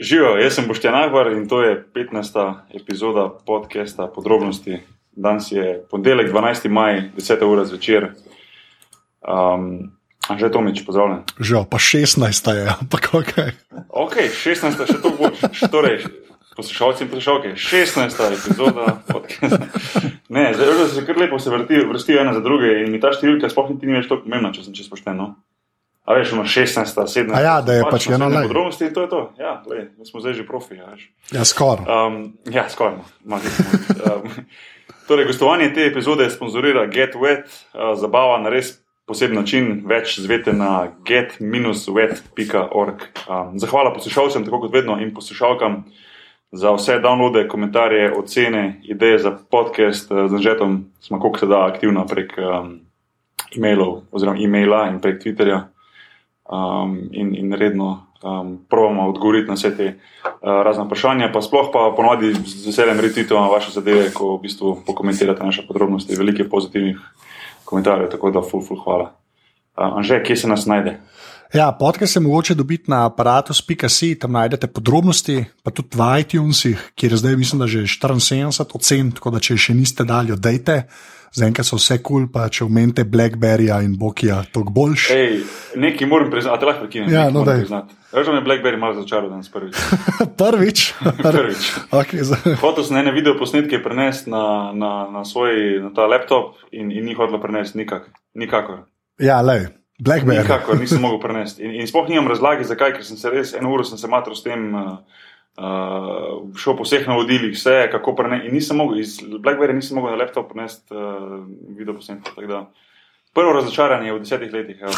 Živijo, jaz sem Boštjan Agvar in to je 15. epizoda podcasta Podrobnosti. Danes je ponedeljek, 12. maj, 10. ura zvečer. Um, že Tomič, pozdravljen. Že pa 16. je, ampak ok. Ok, 16. še to boš. Torej, poslušalci in poslušalke, 16. epizoda podcasta. Ne, zdaj se kar lepo se vrti, vrstijo ena za druge in mi ta številka sploh ni več tako pomembna, če sem čest pošten. No? A veš, ima 16, 17. A ja, da je pač eno naj. Podrobnosti in to je to. Ja, lej, mi smo zdaj že profi. Ja. Ja, skoraj. Um, ja, skoraj. no. Um, torej, gostovanje te epizode sponzorira Get Wet, uh, zabava na res poseben način, več zvete na get-wet.org. Um, zahvala poslušalcem, tako kot vedno, in poslušalkam za vse downloade, komentarje, ocene, ideje za podcast. Uh, z Anžetom smo koliko se da aktivno prek um, e-mailov oziroma e-maila in prek Twitterja um, in, in redno um, pravimo odgovoriti na vse te uh, razne vprašanja, pa sploh pa ponovadi z veseljem retitujemo vaše zadeve, ko v bistvu pokomentirate naše podrobnosti. Veliko je pozitivnih komentarjev, tako da ful, ful, hvala. Uh, Anže, kje se nas najde? Ja, podcast je mogoče dobiti na aparatus.si, tam najdete podrobnosti, pa tudi v iTunesih, kjer je zdaj, mislim, da že 74 ocen, tako da če še niste dali, oddajte. Zaenkrat so vse kul, cool, pa če omenite Blackberryja in Bokija, toliko boljš. Ej, nekaj moram priznati, lahko prekinem. Ja, no, daj. Veš, da je Blackberry malo začaral danes prvič. Prvič. prvič. Okay, za- Hotel sem ene video posnetke prenesti na, na, na svoj na ta laptop in, in ni hotel prenesti nikak, nikakor. ja, le, Blackberry. Nikakor nisem mogel prenesti. In, in sploh nimam razlage, zakaj, ker sem se res eno uro sem se matral s tem, uh, uh, šel po vseh navodilih, vse, kako prenesti. In nisem mogel, iz Blackberry nisem mogel na laptop prenesti uh, video posnetka. Prvo razočaranje v desetih letih.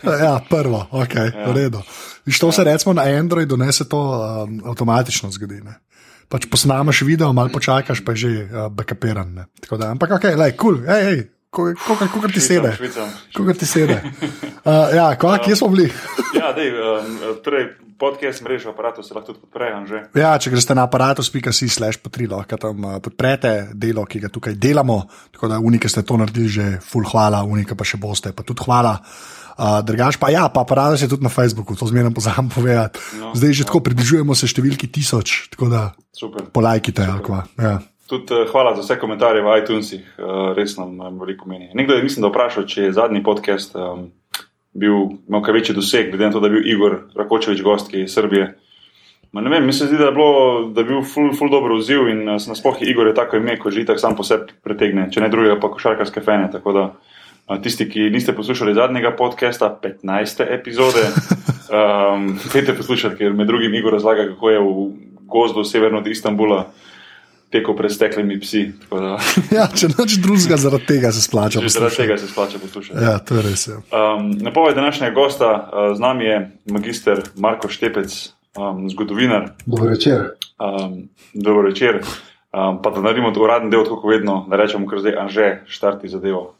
Ja, prvo, ok, ja. v redu. Viš, to se recimo na Androidu, ne se to um, avtomatično zgodi. Ne? Pač posnameš video, malo počakaš, pa je že uh, backupiran. Da, ampak ok, le, kul, cool, hej, hej, kako ti sede. Kako ti sede. Uh, ja, kva, kje smo bili? Ja, dej, um, torej, podcast mrežo aparatov se lahko tudi podprejo, že. Ja, če greste na aparatus.si slash potri, lahko tam podprete delo, ki ga tukaj delamo. Tako da unike ste to naredili že full hvala, unike pa še boste, pa tudi hvala. Uh, drugač pa ja, pa aparatus je tudi na Facebooku, to zmerno pozabim povedati. No, Zdaj že tako približujemo se številki tisoč, tako da Super. polajkite. ali kva, Ja. Tudi uh, hvala za vse komentarje v iTunesih, uh, res nam um, veliko meni. Nekdo je, mislim, da vprašal, če je zadnji podcast um, bil imel kaj večji doseg, glede na to, da je bil Igor Rakočevič gost, ki je iz Srbije. Ma ne vem, mi se zdi, da je, bilo, da je bil ful, ful dobro odziv in uh, nasploh Igor je tako ime, kot že tako sam po sebi pretegne, če ne drugega, pa košarkarske fene. Tako da uh, tisti, ki niste poslušali zadnjega podcasta, 15. epizode, um, pejte poslušati, ker med drugim Igor razlaga, kako je v gozdu severno od Istanbula tekel pred steklimi psi. ja, če noč drugega zaradi tega se splača. že zaradi poslušati. tega se splača poslušati. Ja, to je res. Ja. Um, napoved današnjega gosta uh, z nami je magister Marko Štepec, um, zgodovinar. Dobro večer. Um, dobro večer. Um, pa da naredimo uraden del, tako kot vedno, da rečemo, ker zdaj Anže štarti zadevo.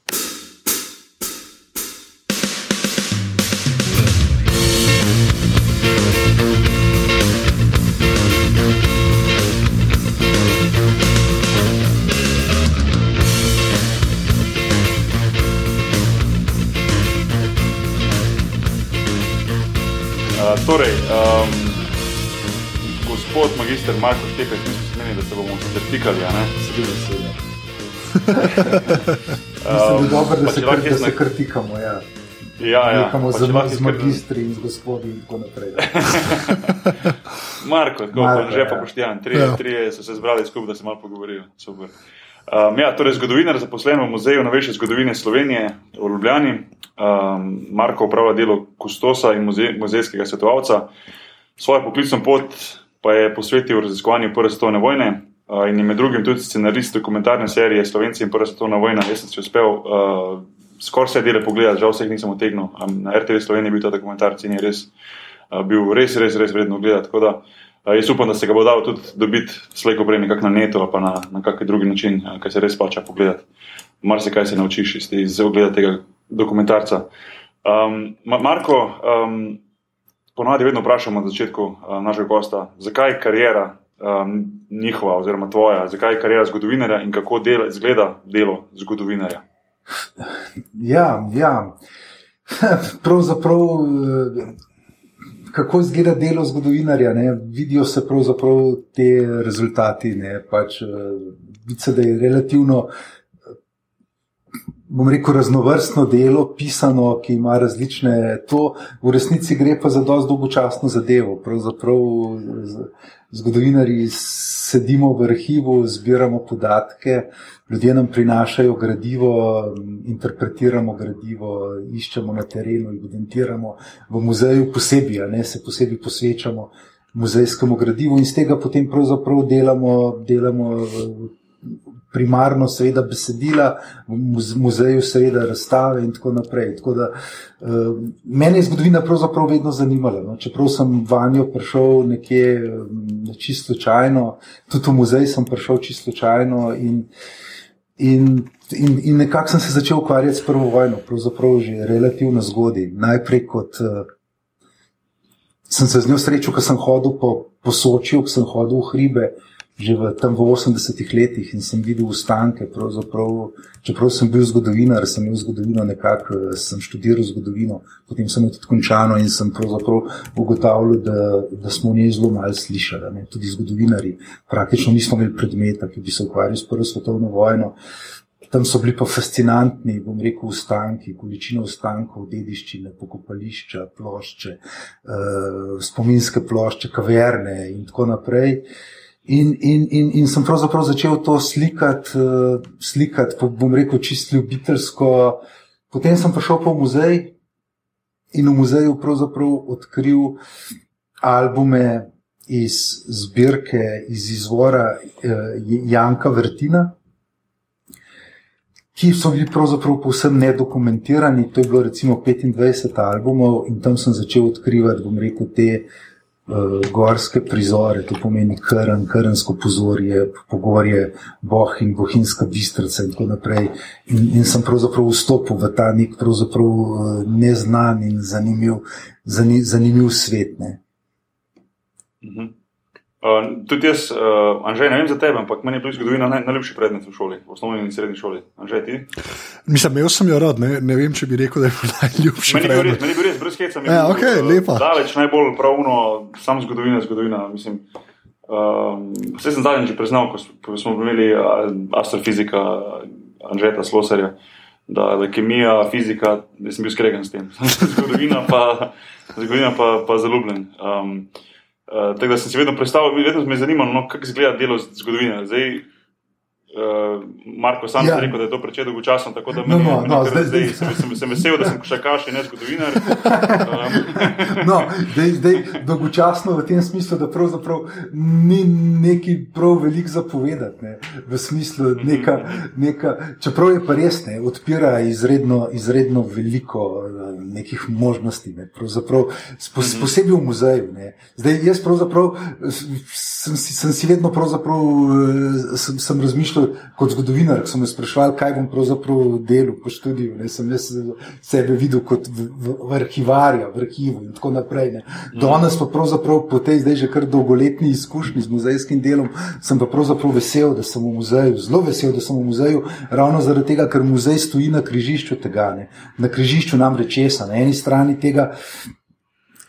Torej, um, gospod magister Marko Štepec, mi smo se menili, da se bomo zatrtikali, a ne? Seveda, seveda. Mislim, da je dobro, da pa se, kar, lahko da se krtikamo. Ja. Ja, ja. Nekamo pa z, z magistri in z gospodi in tako naprej. Marko, tako Marko, kot že pa ja. poštjan, trije, Ja. trije so se zbrali skupaj, da se malo pogovorijo. Super. Um, ja, torej, zgodovinar zaposlen v Muzeju novejše zgodovine Slovenije v Ljubljani. Um, Marko upravlja delo kustosa in muze muzejskega svetovalca. Svojo poklicno pot pa je posvetil raziskovanju Prve svetovne vojne uh, in je med drugim tudi scenarist dokumentarne serije Slovenci in Prva svetovna vojna. Jaz sem si uspel uh, skoraj vse dele pogledati, žal vseh nisem utegnil. Um, na RTV Sloveniji je bil ta dokumentarc in je res uh, bil res, res, res vredno gledati. Tako da uh, jaz upam, da se ga bo dal tudi dobiti slejko prej nekako na netu ali na, na kakšen drugi način, uh, kaj se res pača pogledati. Mar se kaj se naučiš iz, te- iz ogleda tega dokumentarca. Um, Ma- Marko, um, ponovadi vedno vprašamo na začetku uh, našega gosta, zakaj je karijera um, njihova oziroma tvoja, zakaj je karijera zgodovinarja in kako dela, izgleda delo zgodovinarja. Ja, ja. Pravzaprav, eh, kako izgleda delo zgodovinarja. Ne? Vidijo se pravzaprav te rezultati. ne, Pač, eh, vidi se, da je relativno. Bom rekel, raznovrstno delo, pisano, ki ima različne. To v resnici gre pa za dosti dolgočasno zadevo. Pravzaprav zgodovinari sedimo v arhivu, zbiramo podatke, ljudje nam prinašajo gradivo, interpretiramo gradivo, iščemo na terenu, evidentiramo v muzeju posebej, ne se posebej posvečamo muzejskemu gradivu in z tega potem pravzaprav delamo, delamo primarno seveda besedila, v muz- muzeju seveda razstave in tako naprej. Tako da, uh, mene je zgodovina pravzaprav vedno zanimala. No? Čeprav sem vanjo prišel nekje um, čisto slučajno, tudi v muzej sem prišel čisto slučajno in, in, in, in nekako sem se začel ukvarjati s prvo vojno, pravzaprav že relativno zgodaj. Najprej kot uh, sem se z njo srečal, ko sem hodil po, po Sočiju, ko sem hodil v hribe, že v, tam v 80-ih letih in sem videl ustanke. Čeprav sem bil zgodovinar, sem imel zgodovino nekako, sem študiral zgodovino, potem sem jo tudi končano in sem ugotavljal, da, da smo o njej zelo malo slišali. Ne? Tudi zgodovinari. Praktično nismo imeli predmeta, ki bi se ukvarjal s Prvo svetovno vojno. Tam so bili pa fascinantni, bom rekel, ustanki, količina ostankov, dediščine, pokopališča, plošče, eh, spominske plošče, kaverne in tako naprej. In, in, in, in sem pravzaprav začel to slikati, uh, slikati po, bom rekel, čisto ljubiteljsko. Potem sem prišel v muzej in v muzeju odkril albume iz zbirke, iz izvora uh, Janka Vrtina, ki so bili pravzaprav povsem nedokumentirani. To je bilo recimo 25 albumov in tam sem začel odkrivati, bom rekel, te uh, gorske prizore, to pomeni Krn, Krnsko pozorje, pogorje, Boh in Bohinjska bistrica in tako naprej. In, in sem pravzaprav vstopil v ta nek pravzaprav uh, neznan in zanimiv, zani, zanimiv svet. Ne. Mhm. Uh, tudi jaz, uh, Anžej, ne vem za tebe, ampak meni je bila zgodovina naj, najljubši predmet v šoli, v osnovni in srednji šoli. Anžej, ti? Mislim, imel sem jo rad, ne, ne vem, če bi rekel, da je bil najljubši Meni je bil res, predmet. meni je bil res brez heca. mi je Ja, bil, okej, eh, lepa. Daleč najbolj pravno, sam zgodovina, zgodovina. Mislim, um, vse sem zadnjič že priznal, ko ko smo imeli astrofizika Anžeta Slosarja, da, je kemija, fizika, da sem bil skregan s tem. zgodovina pa, zgodovina pa, pa zaljubljen. Um, uh, tako da sem si vedno predstavljal, vedno me je zanimalo, no, kako izgleda delo zgodovine. Zdaj, Uh, Marko sam Ja. je rekel, da je to precej dolgočasno, tako da No, meni, no, meni no, zdaj- zdaj, zdaj- sem, sem, sem vesel, da sem košarkaš in ne zgodovinar. Um, No, zdaj, zdaj dolgočasno v tem smislu, da pravzaprav ni neki prav velik zapovedati. Ne, v smislu, neka, neka, čeprav je pa res, ne, odpira izredno, izredno veliko eh, nekih možnosti. Ne, pravzaprav, spos, posebej v muzeju. Ne. Zdaj, jaz pravzaprav sem sem si vedno pravzaprav, eh, sem, sem razmišljal kot zgodovinar, ko so me sprašvali, kaj bom pravzaprav delal po študiju. Ne, sem jaz sebe videl kot v, v arhivarja, v arhivu in tako naprej. Ne. Danes pa pravzaprav po tej zdaj že kar dolgoletni izkušnji z muzejskim delom, sem pa pravzaprav vesel, da sem v muzeju, zelo vesel, da sem v muzeju, ravno zaradi tega, ker muzej stoji na križišču tega, ne. na križišču namreč česa, na eni strani tega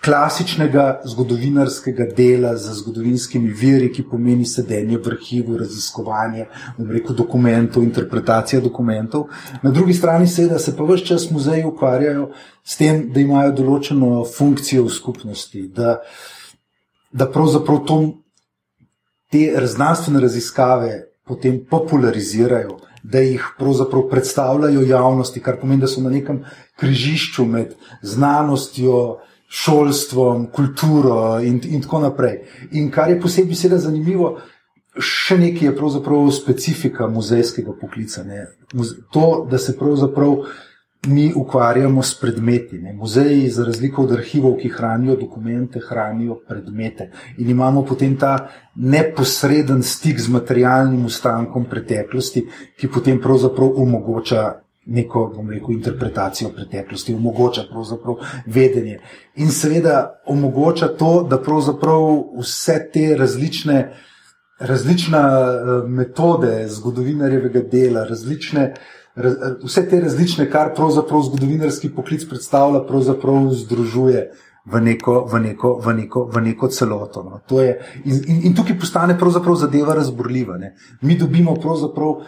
klasičnega zgodovinarskega dela z zgodovinskimi viri, ki pomeni sedenje v arhivu, raziskovanje bom rekel, dokumentov, interpretacija dokumentov. Na drugi strani seveda se pa vse čas muzeji ukvarjajo s tem, da imajo določeno funkcijo v skupnosti, da, da pravzaprav to, te znanstvene raziskave potem popularizirajo. Da jih pravzaprav predstavljajo javnosti, kar pomeni, da so na nekem križišču med znanostjo, šolstvom, kulturo in, in tako naprej. In kar je posebej seveda zanimivo, še nekaj je pravzaprav specifika muzejskega poklica. Ne. To, da se pravzaprav mi ukvarjamo s predmeti. Ne. Muzeji, za razliko od arhivov, ki hranijo dokumente, hranijo predmete. In imamo potem ta neposreden stik z materialnim ostankom preteklosti, ki potem pravzaprav omogoča neko, bom rekel, interpretacijo preteklosti, omogoča pravzaprav vedenje. In seveda omogoča to, da pravzaprav vse te različne, različne metode zgodovinarjevega dela, različne, raz, vse te različne, kar pravzaprav zgodovinarski poklic predstavlja, pravzaprav združuje v neko, v neko, v neko, v neko celoto. No. To Je, in, in, in tukaj postane pravzaprav zadeva razborljiva. Ne. Mi dobimo pravzaprav.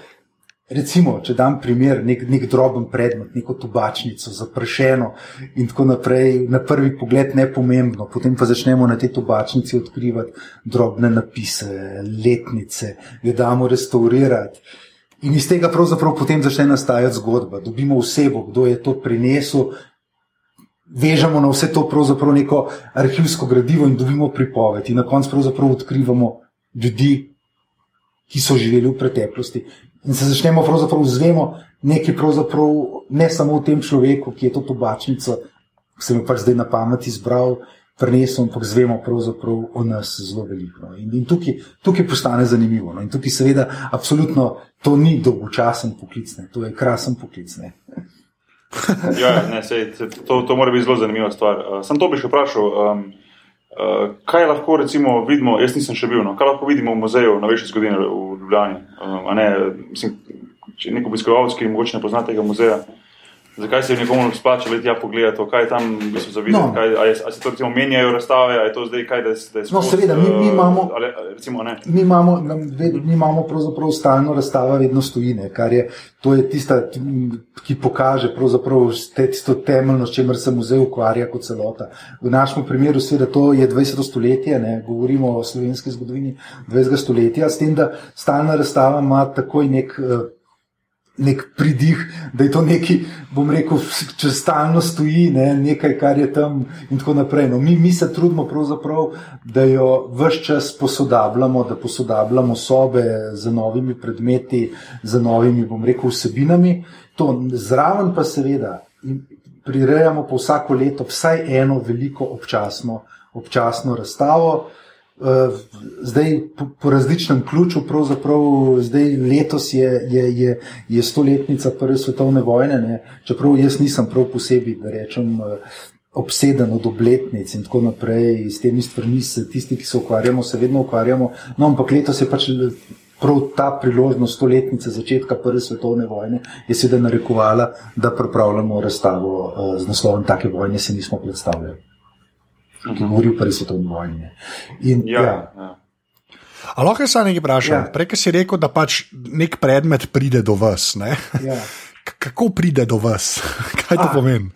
Recimo, če dam primer, nek, nek droben predmet, neko tobačnico, zaprašeno in tako naprej, na prvi pogled ne pomembno, potem pa začnemo na tej tobačnici odkrivati drobne napise, letnice, jo damo restaurirati. In iz tega pravzaprav potem začne nastajati zgodba. Dobimo osebo, kdo je to prinesel, vežemo na vse to neko arhivsko gradivo in dobimo pripoved. In na koncu pravzaprav odkrivamo ljudi, ki so živeli v preteklosti. In se začnemo pravzaprav zvemo nekaj pravzaprav ne samo v tem človeku, ki je to tobačnico, ki sem jo pač zdaj na pameti izbral. Prenesel, ampak zvemo pravzaprav o nas zelo veliko. No. In, in tukaj, tukaj postane zanimivo. No. In tukaj, seveda, absolutno to ni dolgočasen poklic, ne. to je krasen poklic. Ne. ja, ne, sej, to, to mora biti zelo zanimiva stvar. Uh, sem to bi še vprašal, um, uh, kaj lahko recimo vidimo, jaz nisem še bil, no, kaj lahko vidimo v muzeju na večji zgodovini v Ljubljani. Um, ne, mislim, če nek obiskovalec, ki morda ne pozna tega muzeja. Zakaj se je nekomu splača leti ja pogledati, kaj tam v bistvu zavideti? No. Ali se to recimo menjajo razstave, ali je to zdaj kaj, da, da je sploh? No, seveda, mi, mi imamo, ali, recimo, mi imamo, mi imamo pravzaprav stalno razstava vedno stojine, kar je, to je tista, ki pokaže pravzaprav te, tisto temeljno, s čemer se muzej ukvarja kot celota. V našem primeru seveda to je 20. stoletje, ne, govorimo o slovenski zgodovini 20. stoletja, s tem, da stalna razstava ima takoj nek uh, nek pridih, da je to nekaj, bom rekel, če stalno stoji, ne, nekaj, kar je tam, in tako naprej. No, mi, mi se trudimo, da jo vse čas posodabljamo, da posodabljamo sobe z novimi predmeti, z novimi, bom rekel, vsebinami. To zraven pa seveda prirejamo po vsako leto vsaj eno veliko občasno, občasno razstavo. Eh, zdaj po, po različnem ključu, pravzaprav zdaj letos je, je, je, je stoletnica Prve svetovne vojne, ne? čeprav jaz nisem prav posebej, da rečem, eh, obseden od obletnic in tako naprej, s temi stvarmi se tisti, ki se ukvarjamo, se vedno ukvarjamo. No, ampak letos je pač. Prav ta priložnost stoletnice začetka Prve svetovne vojne je seveda narekovala, da pripravljamo razstavo z naslovom Take vojne se nismo predstavljali ki govori o prvi svetovni vojni. In, ja, ja. Ja. Ali lahko se nekaj vprašam? Ja. Prej si rekel, da pač nek predmet pride do vas. Ja. Kako pride do vas? Kaj to pomeni?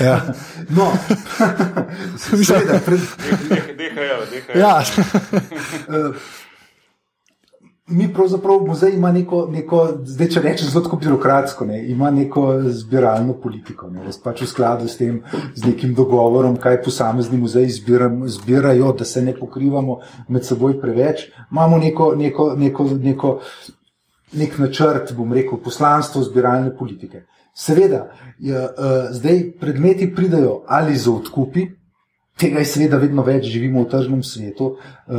Ja. No, mislim, da je to nekaj. Ja. Mi pravzaprav muzej ima neko, neko zdaj če rečem, zelo birokratsko, ne, ima neko zbiralno politiko. Ne, pač v skladu s tem, z nekim dogovorom, kaj posamezni muzeji zbirajo, da se ne pokrivamo med seboj preveč. Imamo neko, neko, neko, neko, nek načrt, bom rekel, poslanstvo zbiralne politike. Seveda, je, uh, zdaj predmeti pridajo ali za odkupi, Tega je seveda vedno več, živimo v tržnem svetu, eh,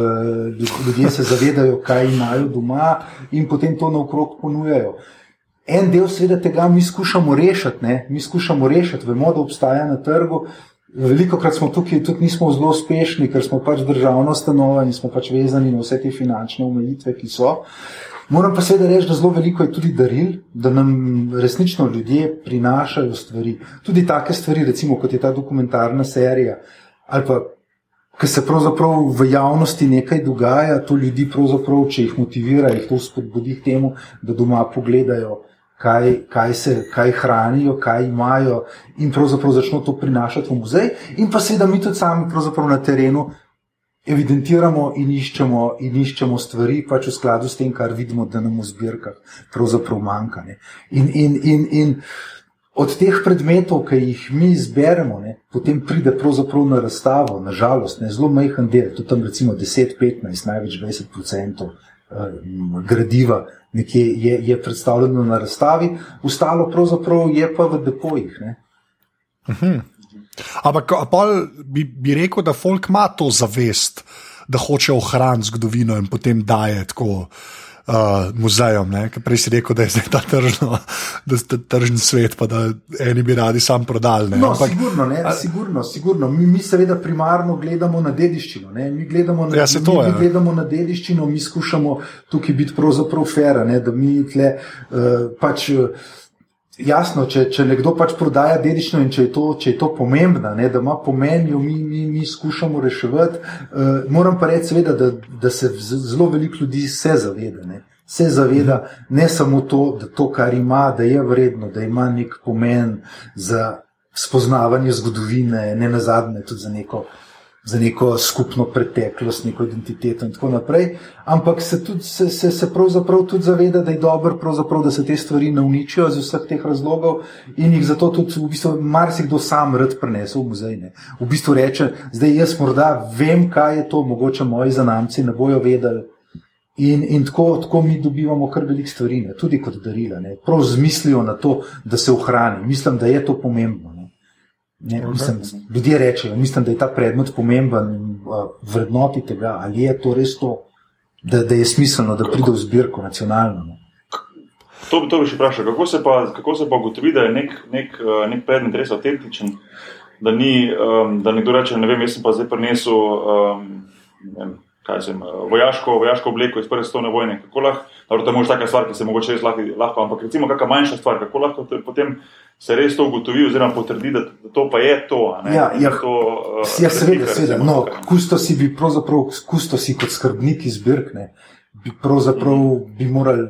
ljudje se zavedajo, kaj imajo doma in potem to naokrog ponujajo. En del seveda tega mi skušamo rešiti, ne? mi skušamo rešiti, vemo, da obstaja na trgu. Veliko krat smo tukaj tudi nismo zelo uspešni, ker smo pač državno stanova in smo pač vezani na vse te finančne omejitve, ki so. Moram pa seveda reči, da zelo veliko je tudi daril, da nam resnično ljudje prinašajo stvari. Tudi take stvari, recimo kot je ta dokumentarna serija ali pa ki se pravzaprav v javnosti nekaj dogaja, to ljudi, če jih motivira, jih to spodbudi k temu, da doma pogledajo, kaj, kaj, se, kaj hranijo, kaj imajo in pravzaprav začno to prinašati v muzej. In pa seveda mi tudi sami na terenu. Evidentiramo in iščemo, in iščemo stvari, pač v skladu s tem, kar vidimo, da nam v zbirkah pravzaprav manjka. In, in, in, in od teh predmetov, ki jih mi izberemo, ne, potem pride pravzaprav na razstavo, nažalost, ne, zelo majhen del, tudi tam recimo 10-15, največ 20 odstotkov eh, gradiva, nekje je, je predstavljeno na razstavi, ostalo pravzaprav je pa v depojih. Mhm. Ampak bi, bi rekel, da folk ima to zavest, da hoče ohraniti zgodovino in potem daje tako uh, muzejem. Prej si rekel, da je zdaj ta tržno, da je tržni svet, pa da eni bi radi sam prodali. No, Ampak, sigurno, ne, a, sigurno, sigurno. Mi, mi seveda primarno gledamo na dediščino. Ne. Mi gledamo na, ja, to, mi, mi gledamo na dediščino, mi skušamo tukaj biti pravzaprav fera, ne, da mi tle uh, pač. Uh, Jasno, če, če nekdo pač prodaja dediščino in če je to, če je to pomembno, ne, da ima pomen, jo mi, mi, mi skušamo reševati. Uh, moram pa reči, seveda, da, da se zelo veliko ljudi se zaveda. Ne. Se zaveda ne samo to, da to, kar ima, da je vredno, da ima nek pomen za spoznavanje zgodovine, ne na zadnje, tudi za neko za neko skupno preteklost, neko identiteto in tako naprej. Ampak se, tudi, se, se, se pravzaprav tudi zaveda, da je dobro, da se te stvari ne uničijo iz vseh teh razlogov in jih zato tudi v bistvu marsikdo sam rad prenese v muzej. Ne. V bistvu reče, zdaj jaz morda vem, kaj je to, mogoče moji zanamci ne bojo vedeli. In, in tako, tako mi dobivamo kar veliko stvari, ne, tudi kot darila, ne, prav z mislijo na to, da se ohrani. Mislim, da je to pomembno. Ne, mislim, ljudje rečejo, mislim, da je ta predmet pomemben in vrednoti tega, ali je to res to, da, da je smiselno, da pride v zbirko nacionalno. Ne. To, to bi še vprašal, kako se pa, kako se pa ugotovi, da je nek, nek, nek predmet res avtentičen, da ni, um, da nekdo reče, ne vem, jaz sem pa zdaj prinesel um, sem, vojaško, vojaško obleko iz prve svetovne vojne. Kako lahko, to je možno taka stvar, ki se mogoče res lahko, lahko ampak recimo kakšna manjša stvar, kako lahko potem se res to ugotovi, oziroma potrdi, da to pa je to. Ja, ja, to, uh, ja, seveda, seveda. No, kustosi bi pravzaprav, kustosi kot skrbniki zbirkne, bi pravzaprav bi morali.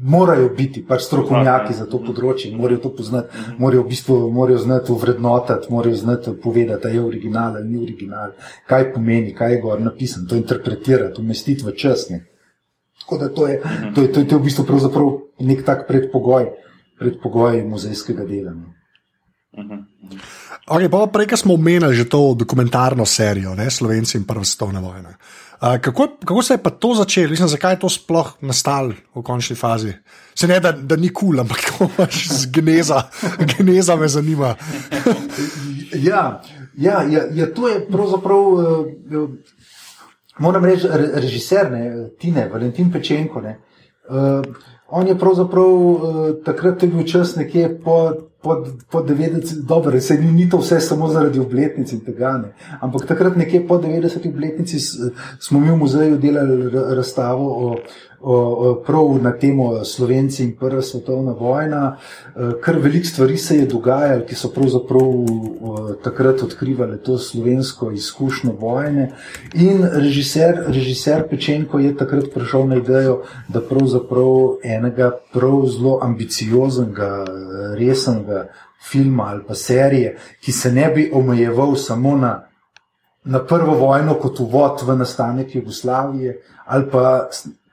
Morajo biti pač strokovnjaki za to področje, morajo to poznati, mhm. morajo, v bistvu, morajo znati vrednotati, morajo znati povedati, da je original ali ni original, kaj pomeni, kaj je gor napisano, to interpretirati, umestiti v časnik. Tako da to je, to je, to je, to je v bistvu nek tak predpogoj. Predpogoj muzejskega dela. Okay, pa prej smo omenili že to dokumentarno serijo, ne, Slovenci in Prva svetovna vojna. Uh, kako, kako se je pa to začelo, Mislim, zakaj je to sploh nastalo v končni fazi? Se ne da, da ni kul, cool, ampak kako imaš z geneza, geneza me zanima. ja, ja, ja, ja, to je pravzaprav, uh, moram reči, režiser, ne, Tine, Valentin Pečenko. Ne, uh, On je pravzaprav uh, takrat bil čas nekje po, po, po 90, dobro, se ni, ni to vse samo zaradi obletnic in tega ne. Ampak takrat nekje po 90 obletnici smo mi v muzeju delali razstavo o, prav na temo Slovenci in Prva svetovna vojna. Eh, kar veliko stvari se je dogajalo, ki so pravzaprav eh, takrat odkrivali to slovensko izkušnjo vojne. In režiser, režiser Pečenko je takrat prišel na idejo, da pravzaprav enega prav zelo ambicioznega, resnega filma ali pa serije, ki se ne bi omejeval samo na. Na prvo vojno, kot uvod v nastanek Jugoslavije, ali pa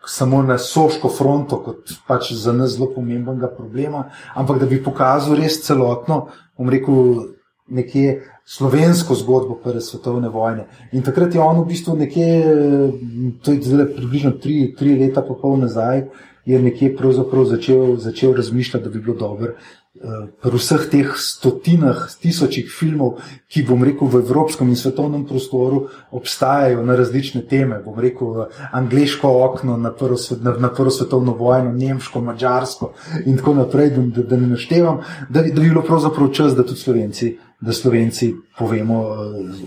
samo na Soško fronto, kot pač za nas zelo pomembnega problema, ampak da bi pokazal res celotno, bom rekel, nekje slovensko zgodbo Prve svetovne vojne. In takrat je on v bistvu nekje, to je zdaj približno tri, tri leta, pa pol nazaj, je nekje začel, začel razmišljati, da bi bilo dobro pri vseh teh stotinah, tisočih filmov, ki, bom rekel, v evropskem in svetovnem prostoru obstajajo na različne teme, bom rekel, angliško okno na prvo, na, na prvo svetovno vojno, nemško, mačarsko in tako naprej, da, da ne naštevam, da, da bi bilo pravzaprav čas, da tudi slovenci. Da slovenci povemo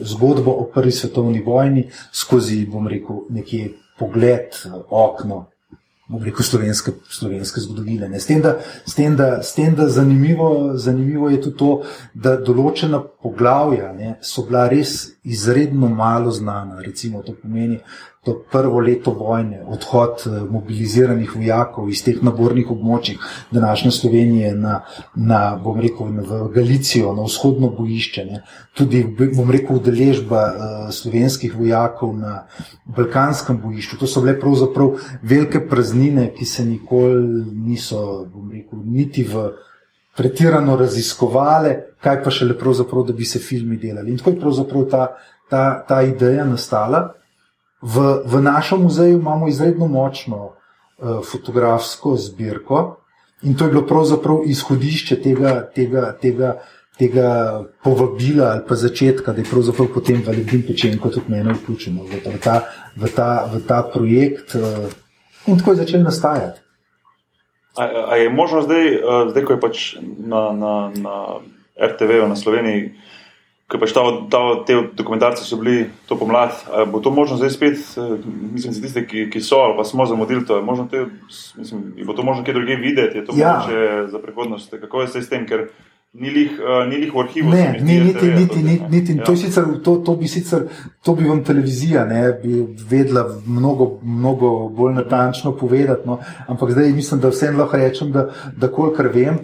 zgodbo o prvi svetovni vojni skozi, bom rekel, nekje pogled, okno rekel, slovenske, slovenske zgodovine. S tem, da, s tem, da, s tem, da zanimivo, zanimivo je tudi to, da določena poglavja ne, so bila res izredno malo znana. Recimo, to pomeni, to prvo leto vojne, odhod eh, mobiliziranih vojakov iz teh nabornih območij današnje Slovenije na, na, rekel, v Galicijo, na vzhodno bojišče, ne. tudi bom rekel, udeležba uh, slovenskih vojakov na Balkanskem bojišču. To so bile pravzaprav velike praznine, ki se nikoli niso, bom rekel, niti v. Pretirano raziskovali, kaj pa še le pravzaprav, da bi se filmi delali. In tako je pravzaprav ta, ta, ta ideja nastala. V, v našem muzeju imamo izredno močno uh, fotografsko zbirko in to je bilo pravzaprav izhodišče tega, tega, tega, tega povabila ali pa začetka, da je pravzaprav potem Valentin Pečenko tudi mene vključeno v, v, ta, v, ta, v ta projekt uh, in tako je začel nastajati. A, a je možno zdaj, uh, zdaj ko je pač na, na, na RTV-u na Sloveniji Ker pač ta, ta, te dokumentarce so bili to pomlad, bo to možno zdaj spet, eh, mislim, za tiste, ki, ki so ali pa smo zamudili to, možno te, mislim, bo to možno kje druge videti, je to Ja. mogoče za prihodnost. Kako je zdaj s tem, ker ni lih, uh, ni lih v arhivu. Ne, ni, niti, RTV, niti, to, niti, niti, Ja. to, sicer, to, to bi sicer, to bi vam televizija ne, bi vedela mnogo, mnogo bolj natančno povedati, no. ampak zdaj mislim, da vseeno lahko rečem, da, da kolikor vem,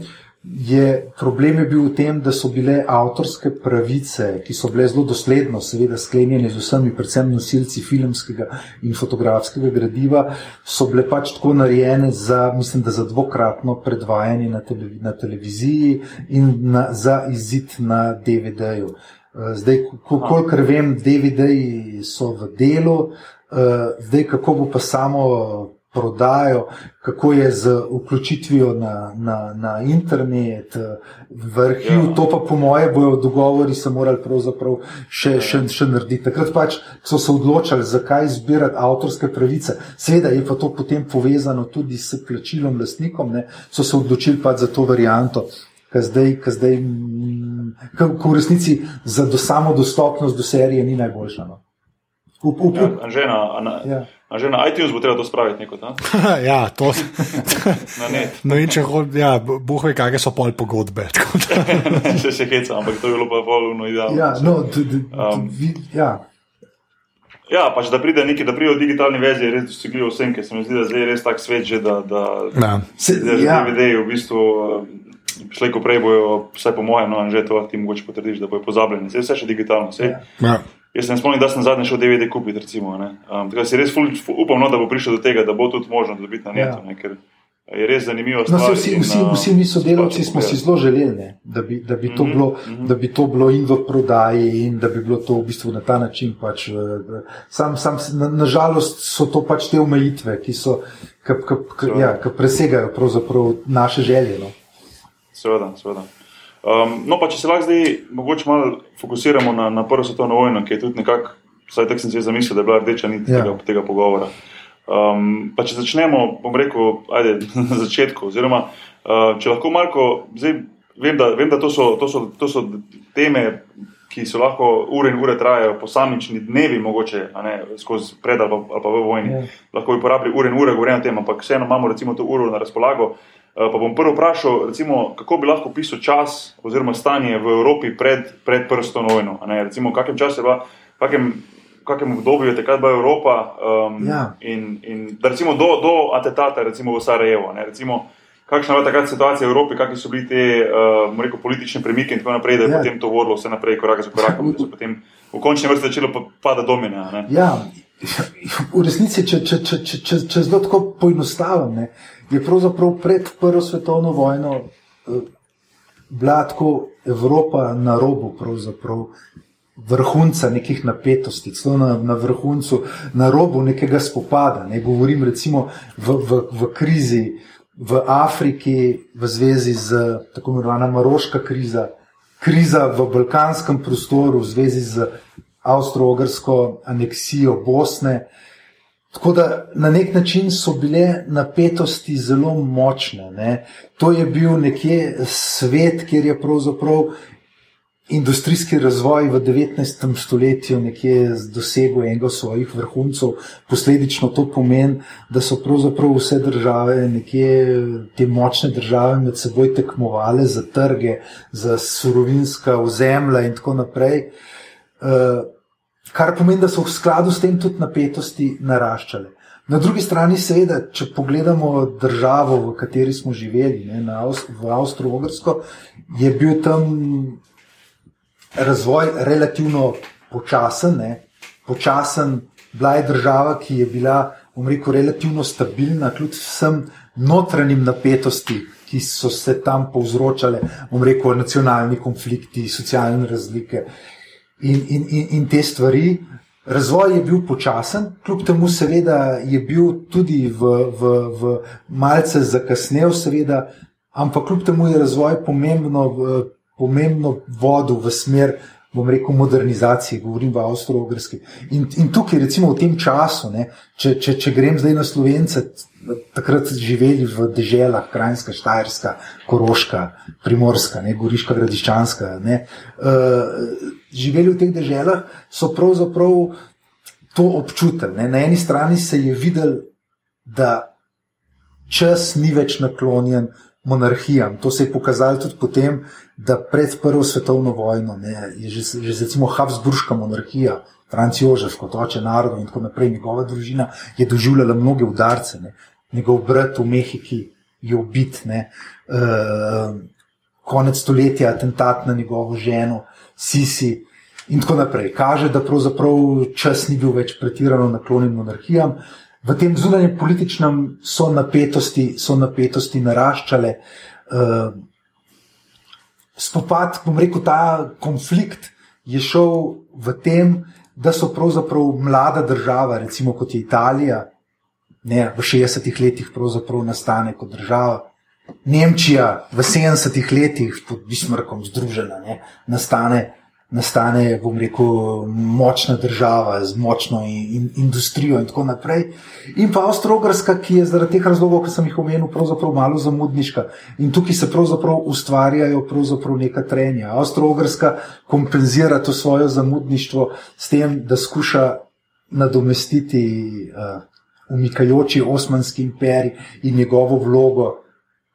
je problem je bil v tem, da so bile avtorske pravice, ki so bile zelo dosledno, seveda sklenjene z vsemi, predvsem nosilci filmskega in fotografskega gradiva, so bile pač tako narejene za, mislim, da za dvokratno predvajanje na, televi na televiziji in na, za izid na DVD-ju. Eh, Zdaj, ko- kolikor vem, DVD-ji so v delu, eh, zdaj kako bo pa samo prodajo, kako je z vključitvijo na, na, na internet, v arhiv, Ja. to pa po moje bojo dogovori se morali pravzaprav še, še, še narediti. Takrat pač so se odločili, zakaj zbirati avtorske pravice. Seveda je pa to potem povezano tudi s plačilom lastnikom, ne, so se odločili pač za to varianto. Ki zdaj, ki zdaj, ki v resnici za do samo dostopnost do serije ni najboljša. No. Up, up, Ja, up. Anžena, a na, Ja. Anžena, iTunes bo treba to spraviti neko, ta? ja, to. na net. No, in če hočeš, ja, boh ve, kakšne so pol pogodbe. tako da- se še heca, ampak to je bilo pa polno idealno. Ja, no, Um, ja. Ja, pač da pride neki, da pride v digitalni verziji, je res dosegljivo vsem, ker se mi zdi, da zdaj je res tak svet, že, da, da, Ja. Se, da ja. DVD-ji v bistvu. Šle, ko prej bojo, vsaj po mojem, no, že to ti mogoče potrdiš, da bojo pozabljeni. Zdaj je vse še digitalno. Sej, Ja. Ja. Jaz ne spomnim, da sem zadnji šel DVD kupiti. Recimo, ne. um, tako da si res ful, upam, no, da bo prišel do tega, da bo tudi možno dobiti na netu. Ja. Ne, ker je res zanimivo. No, saj vsi, vsi, vsi mi sodelavci smo si zelo želeli, ne, da, bi, da, bi to Mhm, bilo, mhm. da bi to bilo in v prodaji, in da bi bilo to v bistvu na ta način. Pač, eh, sam, sam, na, nažalost so to pač te omejitve, ki, so, ki, ki, Seveda. ja, ki presegajo naše želje. No. Seveda, seveda. Um, no, pa če se lahko zdaj mogoče malo fokusiramo na, na prvo svetovno vojno, ki je tudi nekako, vsaj tako sem si zamislil, da je bila rdeča nit Ja. tega, tega pogovora. Um, pa če začnemo, bom rekel, ajde, na začetku, oziroma uh, če lahko Marko, zdaj vem, da, vem, da to, so, to, so, to so teme, ki so lahko ure in ure trajajo, posamični dnevi, mogoče ne, skozi pred ali pa, ali pa v vojni. Ja. Lahko bi porabili ure in ure govoriti o tem, ampak vseeno imamo recimo to uro na razpolago. Uh, pa bom prvo vprašal, recimo, kako bi lahko opisal čas oziroma stanje v Evropi pred, pred prstom vojno. Recimo, v kakem času je bila, v kakem, v kakem obdobju je takrat bila Evropa. Um, Ja. in, in da recimo do, do atentata recimo v Sarajevo. Ne, recimo, kakšna je bila takrat situacija v Evropi, kakšni so bili te uh, rekel, politične premike in tako naprej, da je Ja. potem to vodilo vse naprej, korak za korakom, da so potem v končni vrsti začelo pa- padati domine. Ja, v resnici, če, če, če, če, če, če zelo tako poenostavim, je pravzaprav pred Prvo svetovno vojno eh, bila tako Evropa na robu pravzaprav vrhunca nekih napetosti, celo na, na vrhuncu, na robu nekega spopada. Ne. Govorim recimo v, v, v krizi v Afriki, v zvezi z tako imenovana Maroška kriza, kriza v balkanskem prostoru, v zvezi z avstro-ogrsko aneksijo Bosne. Tako da na nek način so bile napetosti zelo močne. Ne. To je bil nekje svet, kjer je pravzaprav industrijski razvoj v 19. stoletju nekje dosegel enega svojih vrhuncev. Posledično to pomeni, da so pravzaprav vse države, nekje te močne države med seboj tekmovale za trge, za surovinska ozemlja in tako naprej. Uh, kar pomeni, da so v skladu s tem tudi napetosti naraščale. Na drugi strani, seveda, če pogledamo državo, v kateri smo živeli, ne, Avst v Avstralsko, je bil tam razvoj relativno počasen. Ne. Počasen, bila je država, ki je bila, bom rekel, relativno stabilna, kljub vsem notranjim napetosti, ki so se tam povzročale, bom rekel, nacionalni konflikti, socialne razlike in, in, in, in te stvari. Razvoj je bil počasen, kljub temu, seveda, je bil tudi v, v, v malce zakasnel, seveda, ampak kljub temu je razvoj pomembno, pomembno vodil v smer bom rekel, modernizacije, govorim v Avstralski. In, in tukaj, recimo v tem času, ne, če, če, če grem zdaj na slovence, takrat živeli v deželah, Krajinska, Štajerska, Koroška, Primorska, ne, Goriška, Gradiščanska. Ne, uh, živeli v teh deželah, so pravzaprav to občutili. Ne. Na eni strani se je videl, da čas ni več naklonjen monarhijam. To se je pokazalo tudi potem, da pred Prvo svetovno vojno ne, je že, že recimo Habsburška monarhija, Franc Jožef kot oče narodov in tako naprej, njegova družina je doživljala mnoge udarce. Ne. Njegov brat v Mehiki je ubit, ne. Uh, konec stoletja atentat na njegovo ženo, Sisi. In tako naprej. Kaže, da pravzaprav čas ni bil več pretirano naklonjen monarhijam. V tem zunanjem političnem so napetosti, so napetosti naraščale. Uh, spopad, bom rekel, ta konflikt je šel v tem, da so pravzaprav mlada država, recimo kot je Italija, ne, v 60-ih letih pravzaprav nastane kot država. Nemčija v 70-ih letih pod Bismarckom združena, ne, nastane nastane, bom rekel, močna država z močno in, in, industrijo in tako naprej. In pa Avstralska, ki je zaradi teh razlogov, ki sem jih omenil, pravzaprav malo zamudniška. In tukaj se pravzaprav ustvarjajo pravzaprav neka trenja. Avstralska kompenzira to svoje zamudništvo s tem, da skuša nadomestiti uh, umikajoči Osmanski imperij in njegovo vlogo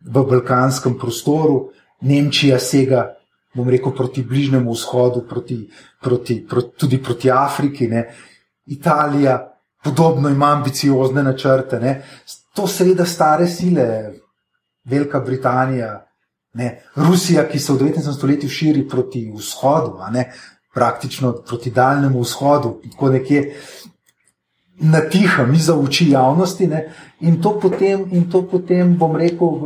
v balkanskem prostoru. Nemčija sega bom rekel, proti Bližnjemu vzhodu, proti, proti, proti, tudi proti Afriki. Ne. Italija, podobno ima ambiciozne načrte. Ne. To seveda stare sile, Velika Britanija, ne. Rusija, ki se v 19. stoletju širi proti vzhodu, praktično proti daljnemu vzhodu, tako nekje na tiho, mi za oči javnosti. Ne? In to, potem, in to potem, bom rekel,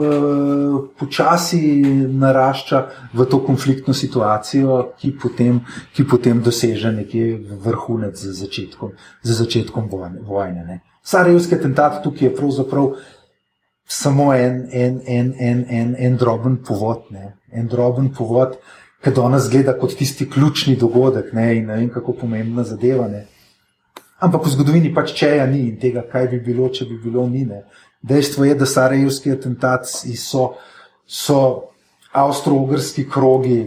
počasi narašča v to konfliktno situacijo, ki potem, ki potem doseže nekje vrhunec za začetkom, za začetkom vojne. Sarajevski atentat tukaj je pravzaprav samo en, en, en, en, en, en droben povod. Ne? En droben povod, ki danes gleda kot tisti ključni dogodek ne? in ne vem, kako pomembna zadeva. Ne? Ampak v zgodovini pač čeja ni in tega, kaj bi bilo, če bi bilo ni. Ne. Dejstvo je, da sarajevski atentati so, so avstro-ogrski krogi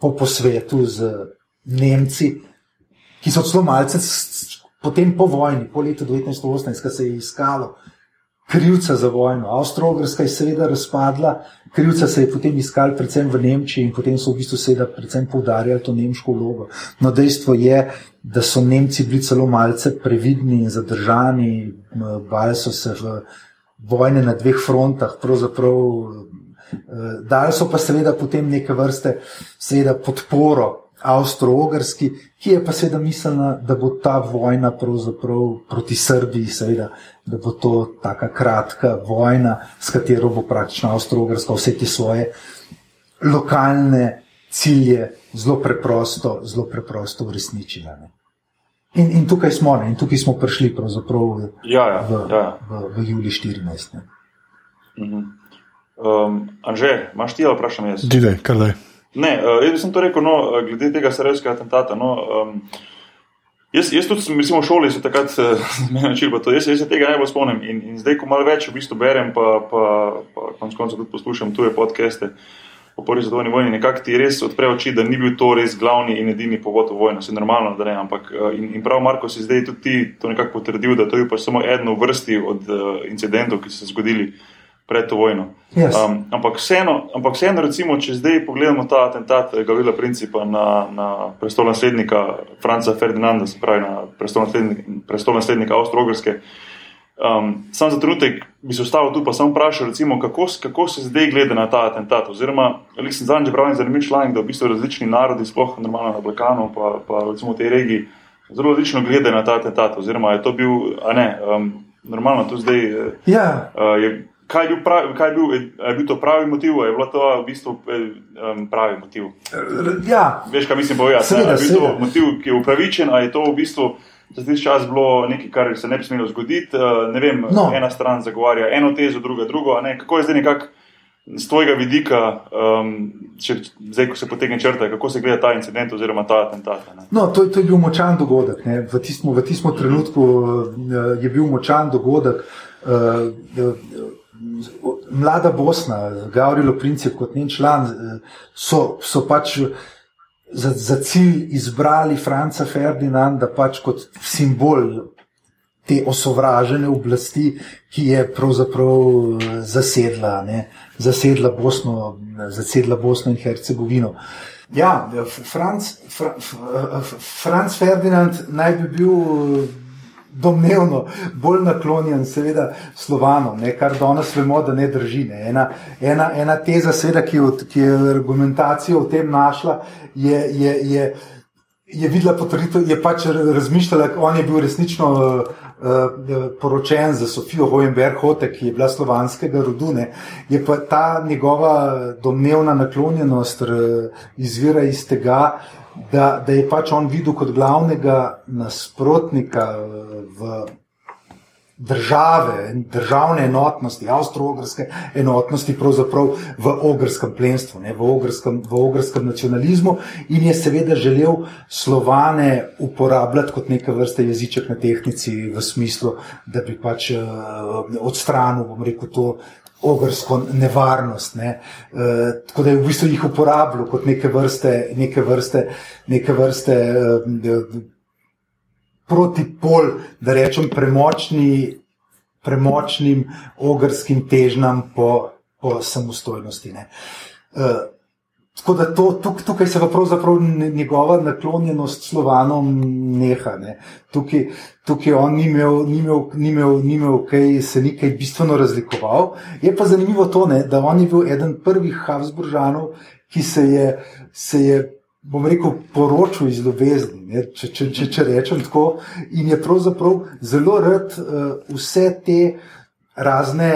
po, po svetu z Nemci, ki so celo malce potem po vojni, po letu 1918, ko se je iskalo krivca za vojno. Avstro-ogrska je seveda razpadla, krivca se je potem iskal predvsem v Nemčiji in potem so v bistvu seveda predvsem poudarjali to nemško vlogo. No, dejstvo je, da so Nemci bili celo malce previdni in zadržani, bali so se v vojne na dveh frontah, pravzaprav. Eh, dali so pa seveda potem neke vrste seveda podporo Avstro-Ogrski, ki je pa seveda mislila, da bo ta vojna proti Srbiji, seveda, da bo to tako kratka vojna, s katero bo praktično Avstro-Ogrska vse te svoje lokalne cilje zelo preprosto, zelo preprosto uresničila. In, in tukaj smo, ne? in tukaj smo prišli v, ja, ja, v, ja. v, v Juli 14. Mhm. Um, Anže, imaš ti ali vprašam jaz? Dide, kar da je. Ne, uh, jaz sem to rekel, no, uh, glede tega sarajevskega atentata. No, um, jaz, jaz tudi, mislim, v šoli so takrat zmeni način, to jaz, jaz se tega najbolj spomnim. In, in zdaj, ko malo več v bistvu berem, pa, pa, pa konec koncev tudi poslušam tuje podcaste o prvi svetovni vojni, nekako ti res odpre oči, da ni bil to res glavni in edini povod v vojno. Se normalno, da ne. Ampak uh, in, in prav Marko si zdaj tudi ti to nekako potrdil, da to je pa samo eno vrsti od uh, incidentov, ki so se zgodili pred to vojno. Yes. Um, ampak, vseeno, ampak vseeno, recimo, če zdaj pogledamo ta atentat Gavila Principa na, na prestolnaslednika Franca Ferdinanda, se pravi na prestolnaslednika Avstralske. Um, sam za trenutek bi se ustavil tu, pa sem vprašal, recimo, kako, kako se zdaj gleda na ta atentat. Oziroma, ali sem zadnjič bral en zanimiv članek, da v bistvu različni narodi, sploh normalno na Balkanu, pa, pa recimo v tej regiji, zelo različno gledajo na ta atentat. Oziroma, je to bil, a ne, um, normalno tu zdaj. Ja. Uh, je, kaj je bil, pravi, kaj je bil, je bil to pravi motiv, je bilo to v bistvu um, pravi motiv. Ja. Veš, kaj mislim povedati? Je bil to motiv, ki je upravičen, ali je to v bistvu za zdaj čas bilo nekaj, kar se ne bi smelo zgoditi. Uh, ne vem, no. ena stran zagovarja eno tezo, druga drugo. Kako je zdaj nekako z tvojega vidika, um, če, zdaj, ko se potegne črta, kako se gleda ta incident oziroma ta atentat? No, to, to je bil močan dogodek. Ne. V tistem trenutku uh, je bil močan dogodek. Uh, uh, mlada Bosna, Gavrilo Princip, kot njen član, uh, so, so pač za, za cilj izbrali Franca Ferdinanda pač kot simbol te osovražene oblasti, ki je pravzaprav eh, zasedla, ne, zasedla, Bosno, zasedla Bosno in Hercegovino. Ja, Franc, Fra, Franc Ferdinand naj bi bil eh, domnevno bolj naklonjen, seveda, slovanom, ne, kar danes vemo, da ne drži. Ne. Ena, ena, ena teza, seveda, ki, ki je argumentacijo v tem našla, je. je, je Je videla potrditev, je pač razmišljala, on je bil resnično uh, uh, poročen za Sofijo Hojenberg-Hote, ki je bila slovanskega rodu. Ne. Je pa ta njegova domnevna naklonjenost izvira iz tega, da, da je pač on videl kot glavnega nasprotnika v države, državne enotnosti, avstro-ogrske enotnosti, pravzaprav v ogrskem plemstvu, ne, v, ogrskem, v ogrskem nacionalizmu, in je seveda želel slovane uporabljati kot neke vrste jeziček na tehnici, v smislu, da bi pač uh, odstranil, bom rekel, to. Ogrsko nevarnost. Ne. E, tako da je v bistvu jih uporabljal kot neke vrste, neke vrste, neke vrste e, protipol, da rečem, premočni, premočnim ogrskim težnjam po, po samostojnosti. Uh, tako da to, tuk, tukaj se pravzaprav njegova naklonjenost slovanom neha. Ne. Tukaj, tukaj on ni imel, ni imel, ni imel, ni imel kaj, se ni kaj bistveno razlikoval. Je pa zanimivo to, ne, da on je bil eden prvih Habsburžanov, ki se je. Se je bom rekel, poročil iz ljubezni, če, če, če, če rečem tako. In je pravzaprav zelo rad uh, vse te razne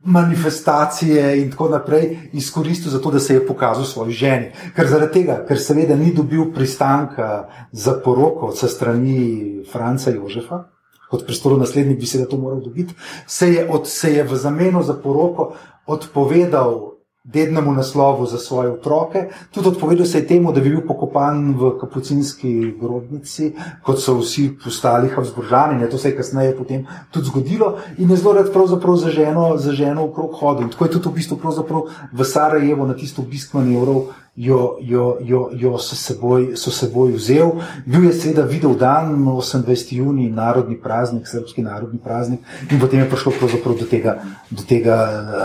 manifestacije in tako naprej izkoristil za to, da se je pokazal svoji ženi. Ker zaradi tega, ker seveda ni dobil pristanka za poroko od strani Franca Jožefa. Kot prestolo naslednik bi se da to moral dobiti, se je, od, se je v zameno za poroko odpovedal dednemu naslovu za svoje otroke. Tudi odpovedal se je temu, da bi bil pokopan v kapucinski grobnici, kot so vsi postali Habsburžani. To se je kasneje potem tudi zgodilo in je zelo rad za ženo, za ženo okrog hodil. In tako je tudi v bistvu v Sarajevo na tisto obisk manevrov jo, jo, jo, jo so, seboj, so seboj vzel. Bil je seveda videl dan, 28. juni, narodni praznik, srpski narodni praznik, in potem je prišlo do tega, do tega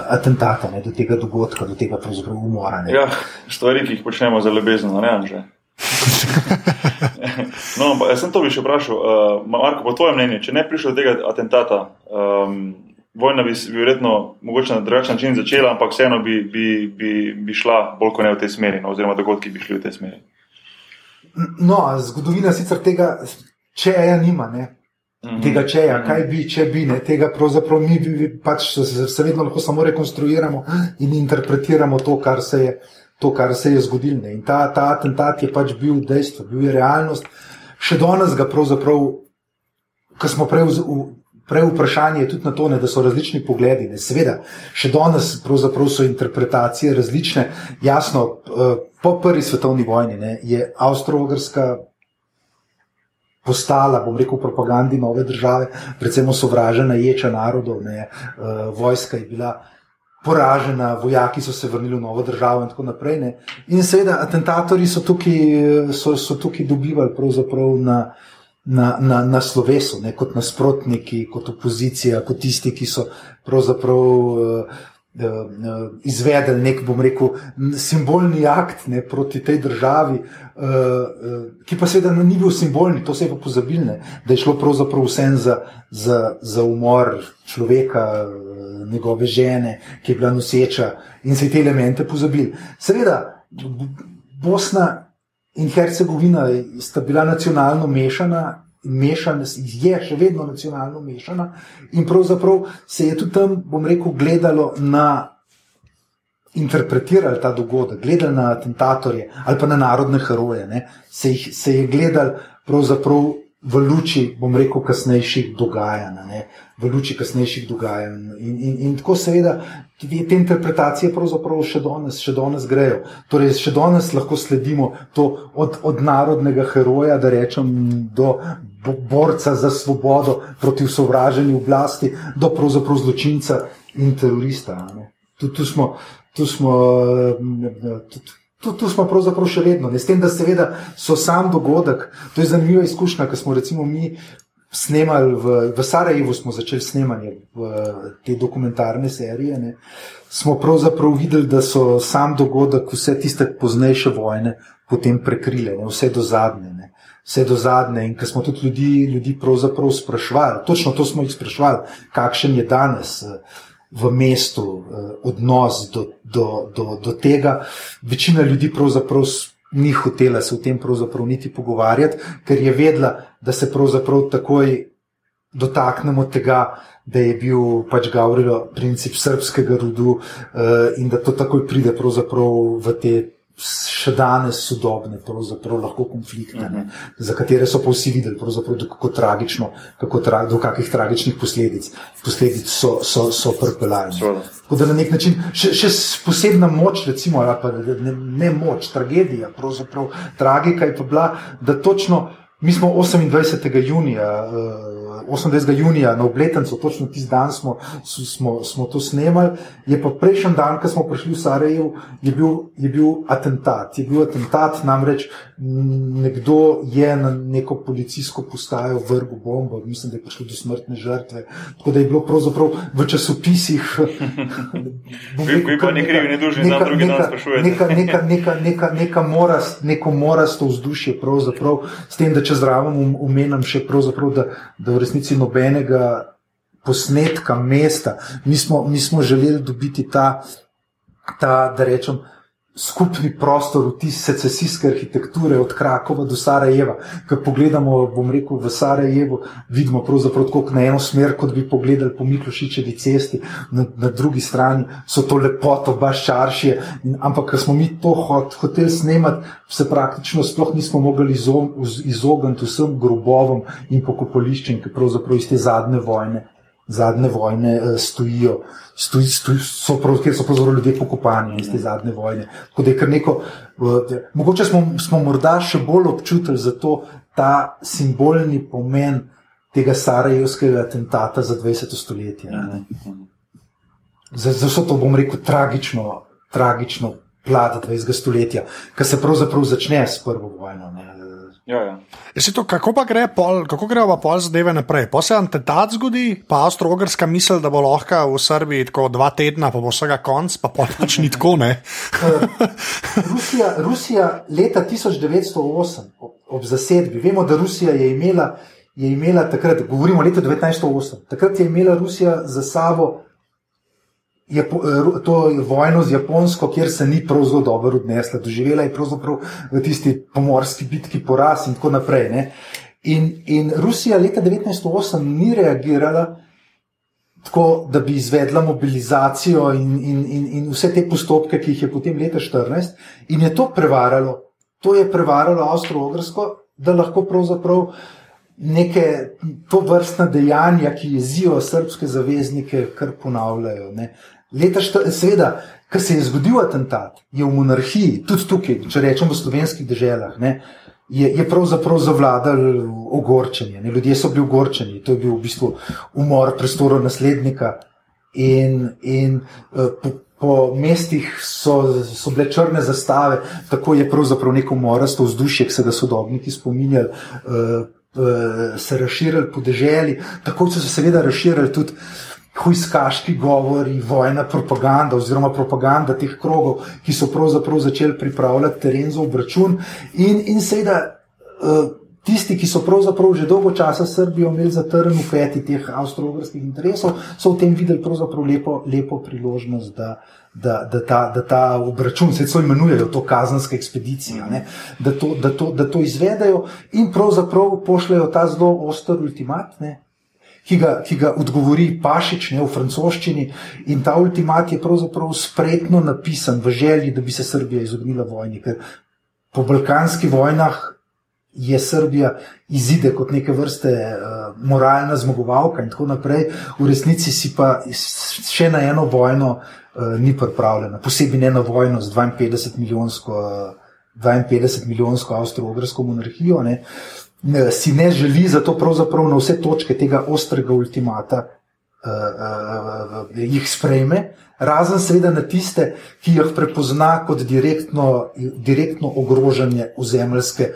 atentata, ne, do tega dogodka, do tega umora. Ne. Ja, stvari, ki jih počnemo za ljubezen, ne anže. no, jaz sem to bi še vprašal, uh, Marko, po tvojem mnenju, če ne prišlo do tega atentata, um, vojna bi, bi verjetno mogoče na drugačen način začela, ampak vseeno bi, bi, bi, bi šla bolj kot ne v tej smeri, no, oziroma dogodki bi šli v tej smeri. No, zgodovina sicer tega, če je, nima. Ne? Mhm. Tega, če je, kaj bi, če bi, ne, tega pravzaprav mi bi, pač se vedno lahko samo rekonstruiramo in interpretiramo to, kar se je, to, kar se je zgodilo. In ta, ta atentat je pač bil dejstvo, bil je realnost. Še danes ga pravzaprav, ko smo prej v, Prej vprašanje je tudi na to, ne, da so različni pogledi. Ne. Seveda, še danes so interpretacije različne. Jasno, eh, po prvi svetovni vojni ne, je Avstralska postala, bom rekel, propagandi nove države, predvsem sovražena ječa narodov. Ne. Eh, vojska je bila poražena, vojaki so se vrnili v novo državo in tako naprej. Ne. In seveda, atentatorji so tukaj, so, so tukaj dobivali na na, na, na slovesu, ne, kot nasprotniki, kot opozicija, kot tisti, ki so pravzaprav uh, uh, izvedeli nek, bom rekel, simbolni akt ne, proti tej državi, uh, ki pa seveda ni bil simbolni, to se je pa pozabilne, da je šlo pravzaprav vsem za, za, za umor človeka, njegove žene, ki je bila noseča in se te elemente pozabili. Seveda, Bosna in Hercegovina sta bila nacionalno mešana. Mešana, je še vedno nacionalno mešana, in pravzaprav se je tudi tam, bom rekel, gledalo na interpretirali ta dogodek, gledali na atentatorje ali pa na narodne heroje. Se, jih, se je gledalo pravzaprav v luči, bom rekel, kasnejših dogajanj. Ne? V luči kasnejših dogajanj. In, in, in tako seveda te interpretacije pravzaprav še danes, še danes grejo. Torej, še danes lahko sledimo to od, od narodnega heroja, da rečem, do borca za svobodo proti sovraženju oblasti, do pravzaprav zločinca in terorista. Tu, tu smo. Tu smo tudi, Tu, tu smo pravzaprav še vedno, ne s tem, da seveda so sam dogodek. To je zanimiva izkušnja, ker smo recimo mi snemali v, v Sarajevu, smo začeli snemanje te dokumentarne serije. Ne. Smo pravzaprav videli, da so sam dogodek, vse tiste poznejše vojne, potem prekrile, ne, vse do zadnje. Ne. Vse do zadnje, in ker smo tudi ljudi, ljudi pravzaprav sprašvali, točno to smo jih sprašvali, kakšen je danes. Uh, v mestu eh, odnos do, do, do, do tega. Večina ljudi pravzaprav ni hotela se o tem niti pogovarjati, ker je vedela, da se pravzaprav takoj dotaknemo tega, da je bil pač Gavrilo princip srpskega rodu uh, in da to takoj pride v te še danes sodobne, lahko konflikte, -huh. za katere so pa vsi videli, kako tragično, kako tra, do kakih tragičnih posledic, posledic so, so, so pripeljali. Tako da na nek način še, še posebna moč, recimo, pa ne, ne moč, tragedija, pravzaprav tragika je pa bila, da točno mi smo 28. junija. Uh, 28. junija na obletnico, točno tisti dan smo, smo, smo to snemali. Je pa prejšnji dan, ko smo prišli v Sarajevo, je, je bil atentat. Je bil atentat, namreč nekdo je na neko policijsko postajo vrgel bombo, mislim, da je prišlo do smrtne žrtve. Tako da je bilo pravzaprav v časopisih. Vi pa ne krivi, ne dužni, da drugi dan sprašujete. Neka, neka, neka, neka, neka morast, neko morasto vzdušje, s tem, da če zraven umenem še pravzaprav, da, da v resnici resnici nobenega posnetka mesta. Mi smo, mi smo želeli dobiti ta, ta da rečem, skupni prostor, vtis secesijske arhitekture od Krakova do Sarajeva. Ko pogledamo, bom rekel, v Sarajevo, vidimo pravzaprav tako na eno smer, kot bi pogledali po Miklošičevi cesti, na, na drugi strani so to lepoto, baš čaršije. In, ampak, ker smo mi to hot, hoteli snemati, se praktično sploh nismo mogli izogniti vsem grobovom in pokopališčem, ki pravzaprav iz te zadnje vojne zadnje vojne uh, stojijo, stoj, stoj, so prav, kjer so pravzaprav ljudje pokopani iz te zadnje vojne. Neko, uh, mogoče smo, smo morda še bolj občutili za to ta simbolni pomen tega sarajevskega atentata za 20. stoletje. Za, za vse to bom rekel tragično, tragično plat 20. stoletja, ki se pravzaprav začne s prvo vojno. Ne. Ja, ja. To, kako pa gre, pol, kako grejo pa pol zadeve naprej? Pa se atentat zgodi, pa avstralska misel, da bo lahko v Srbiji tako dva tedna, pa bo vsega konc, pa pač ni tako. Rusija, Rusija leta 1908 ob, ob zasedbi, vemo, da Rusija je imela, je imela takrat, govorimo o letu 1908, takrat je imela Rusija za sabo je eh, to vojno z Japonsko, kjer se ni prav zelo dobro odnesla. Doživela je pravzaprav v tisti pomorski bitki poraz in tako naprej. Ne? In, in Rusija leta 1908 ni reagirala tako, da bi izvedla mobilizacijo in, in, in, in vse te postopke, ki jih je potem leta 14, in je to prevaralo. To je prevaralo Avstralsko, da lahko pravzaprav neke to vrstne dejanja, ki jezijo srpske zaveznike, kar ponavljajo. Ne. Leta, seveda, ker se je zgodil atentat, je v monarhiji, tudi tukaj, če rečemo v slovenskih državah, je, je pravzaprav zavladal ogorčenje. Ne? Ljudje so bili ogorčeni, to je bil v bistvu umor prestora naslednika. In, in uh, po, po mestih so, so bile črne zastave, tako je pravzaprav neko morasto vzdušje, ki se ga sodobniki spominjali, uh, se razširili po deželi, tako so se seveda razširili tudi hujskaški govori, vojna propaganda oziroma propaganda teh krogov, ki so pravzaprav začeli pripravljati teren za obračun. In, in seveda eh, tisti, ki so pravzaprav že dolgo časa Srbijo imeli zatrn v peti teh avstralskih interesov, so v tem videli pravzaprav lepo, lepo priložnost. Da, Da, da, ta, da ta obračun, se to imenujejo, to kazenska ekspedicija, ne, da, to, da, to, da to izvedejo in pravzaprav pošljajo ta zelo oster ultimat, ne, ki ga, ki ga odgovori Pašič ne, v francoščini. In ta ultimat je pravzaprav spretno napisan v želji, da bi se Srbija izognila vojni. Ker po balkanskih vojnah je Srbija izide kot neke vrste uh, moralna zmagovalka in tako naprej, v resnici si pa še na eno vojno uh, ni pripravljena, posebej ne na vojno z 52 milijonsko. Uh, 52 milijonsko avstro-ogrsko monarhijo, ne, si ne želi zato pravzaprav na vse točke tega ostrega ultimata uh, uh, uh, jih sprejme, razen seveda na tiste, ki jih prepozna kot direktno, direktno ogrožanje ozemeljske.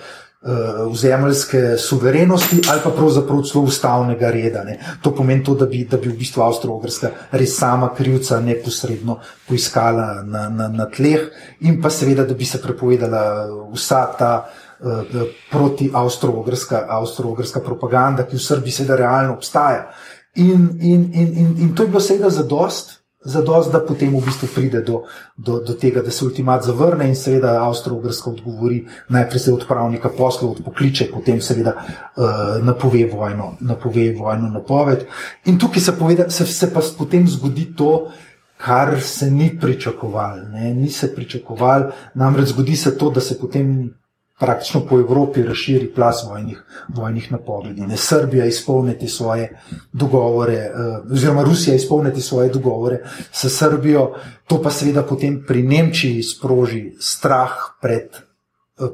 Vzemeljske suverenosti ali pa pravzaprav celo ustavnega reda. Ne. To pomeni to, da bi, da bi v bistvu Avstrija-Ogrska res sama krivca neposredno poiskala na, na, na tleh, in pa seveda, da bi se prepovedala vsa ta uh, proti avstro-ogrska, avstro-ogrska propaganda, ki v Srbiji seveda realno obstaja. In, in, in, in, in to je bilo seveda zadost. Zadost, da potem v bistvu pride do, do, do tega, da se ultimat zavrne in seveda Avstrija-Ogrska odgovori, najprej se odpravnika poslov odpokliče, potem seveda uh, napove vojno, napove vojno napoved. In tukaj se, poveda, se, se pa potem zgodi to, kar se ni pričakovalo. Ni se pričakovalo, namreč zgodi se to, da se potem praktično po Evropi razširi plas vojnih, vojnih napovedi. Ne Srbija izpolniti svoje dogovore, uh, oziroma Rusija izpolniti svoje dogovore s Srbijo, to pa seveda potem pri Nemčiji sproži strah pred.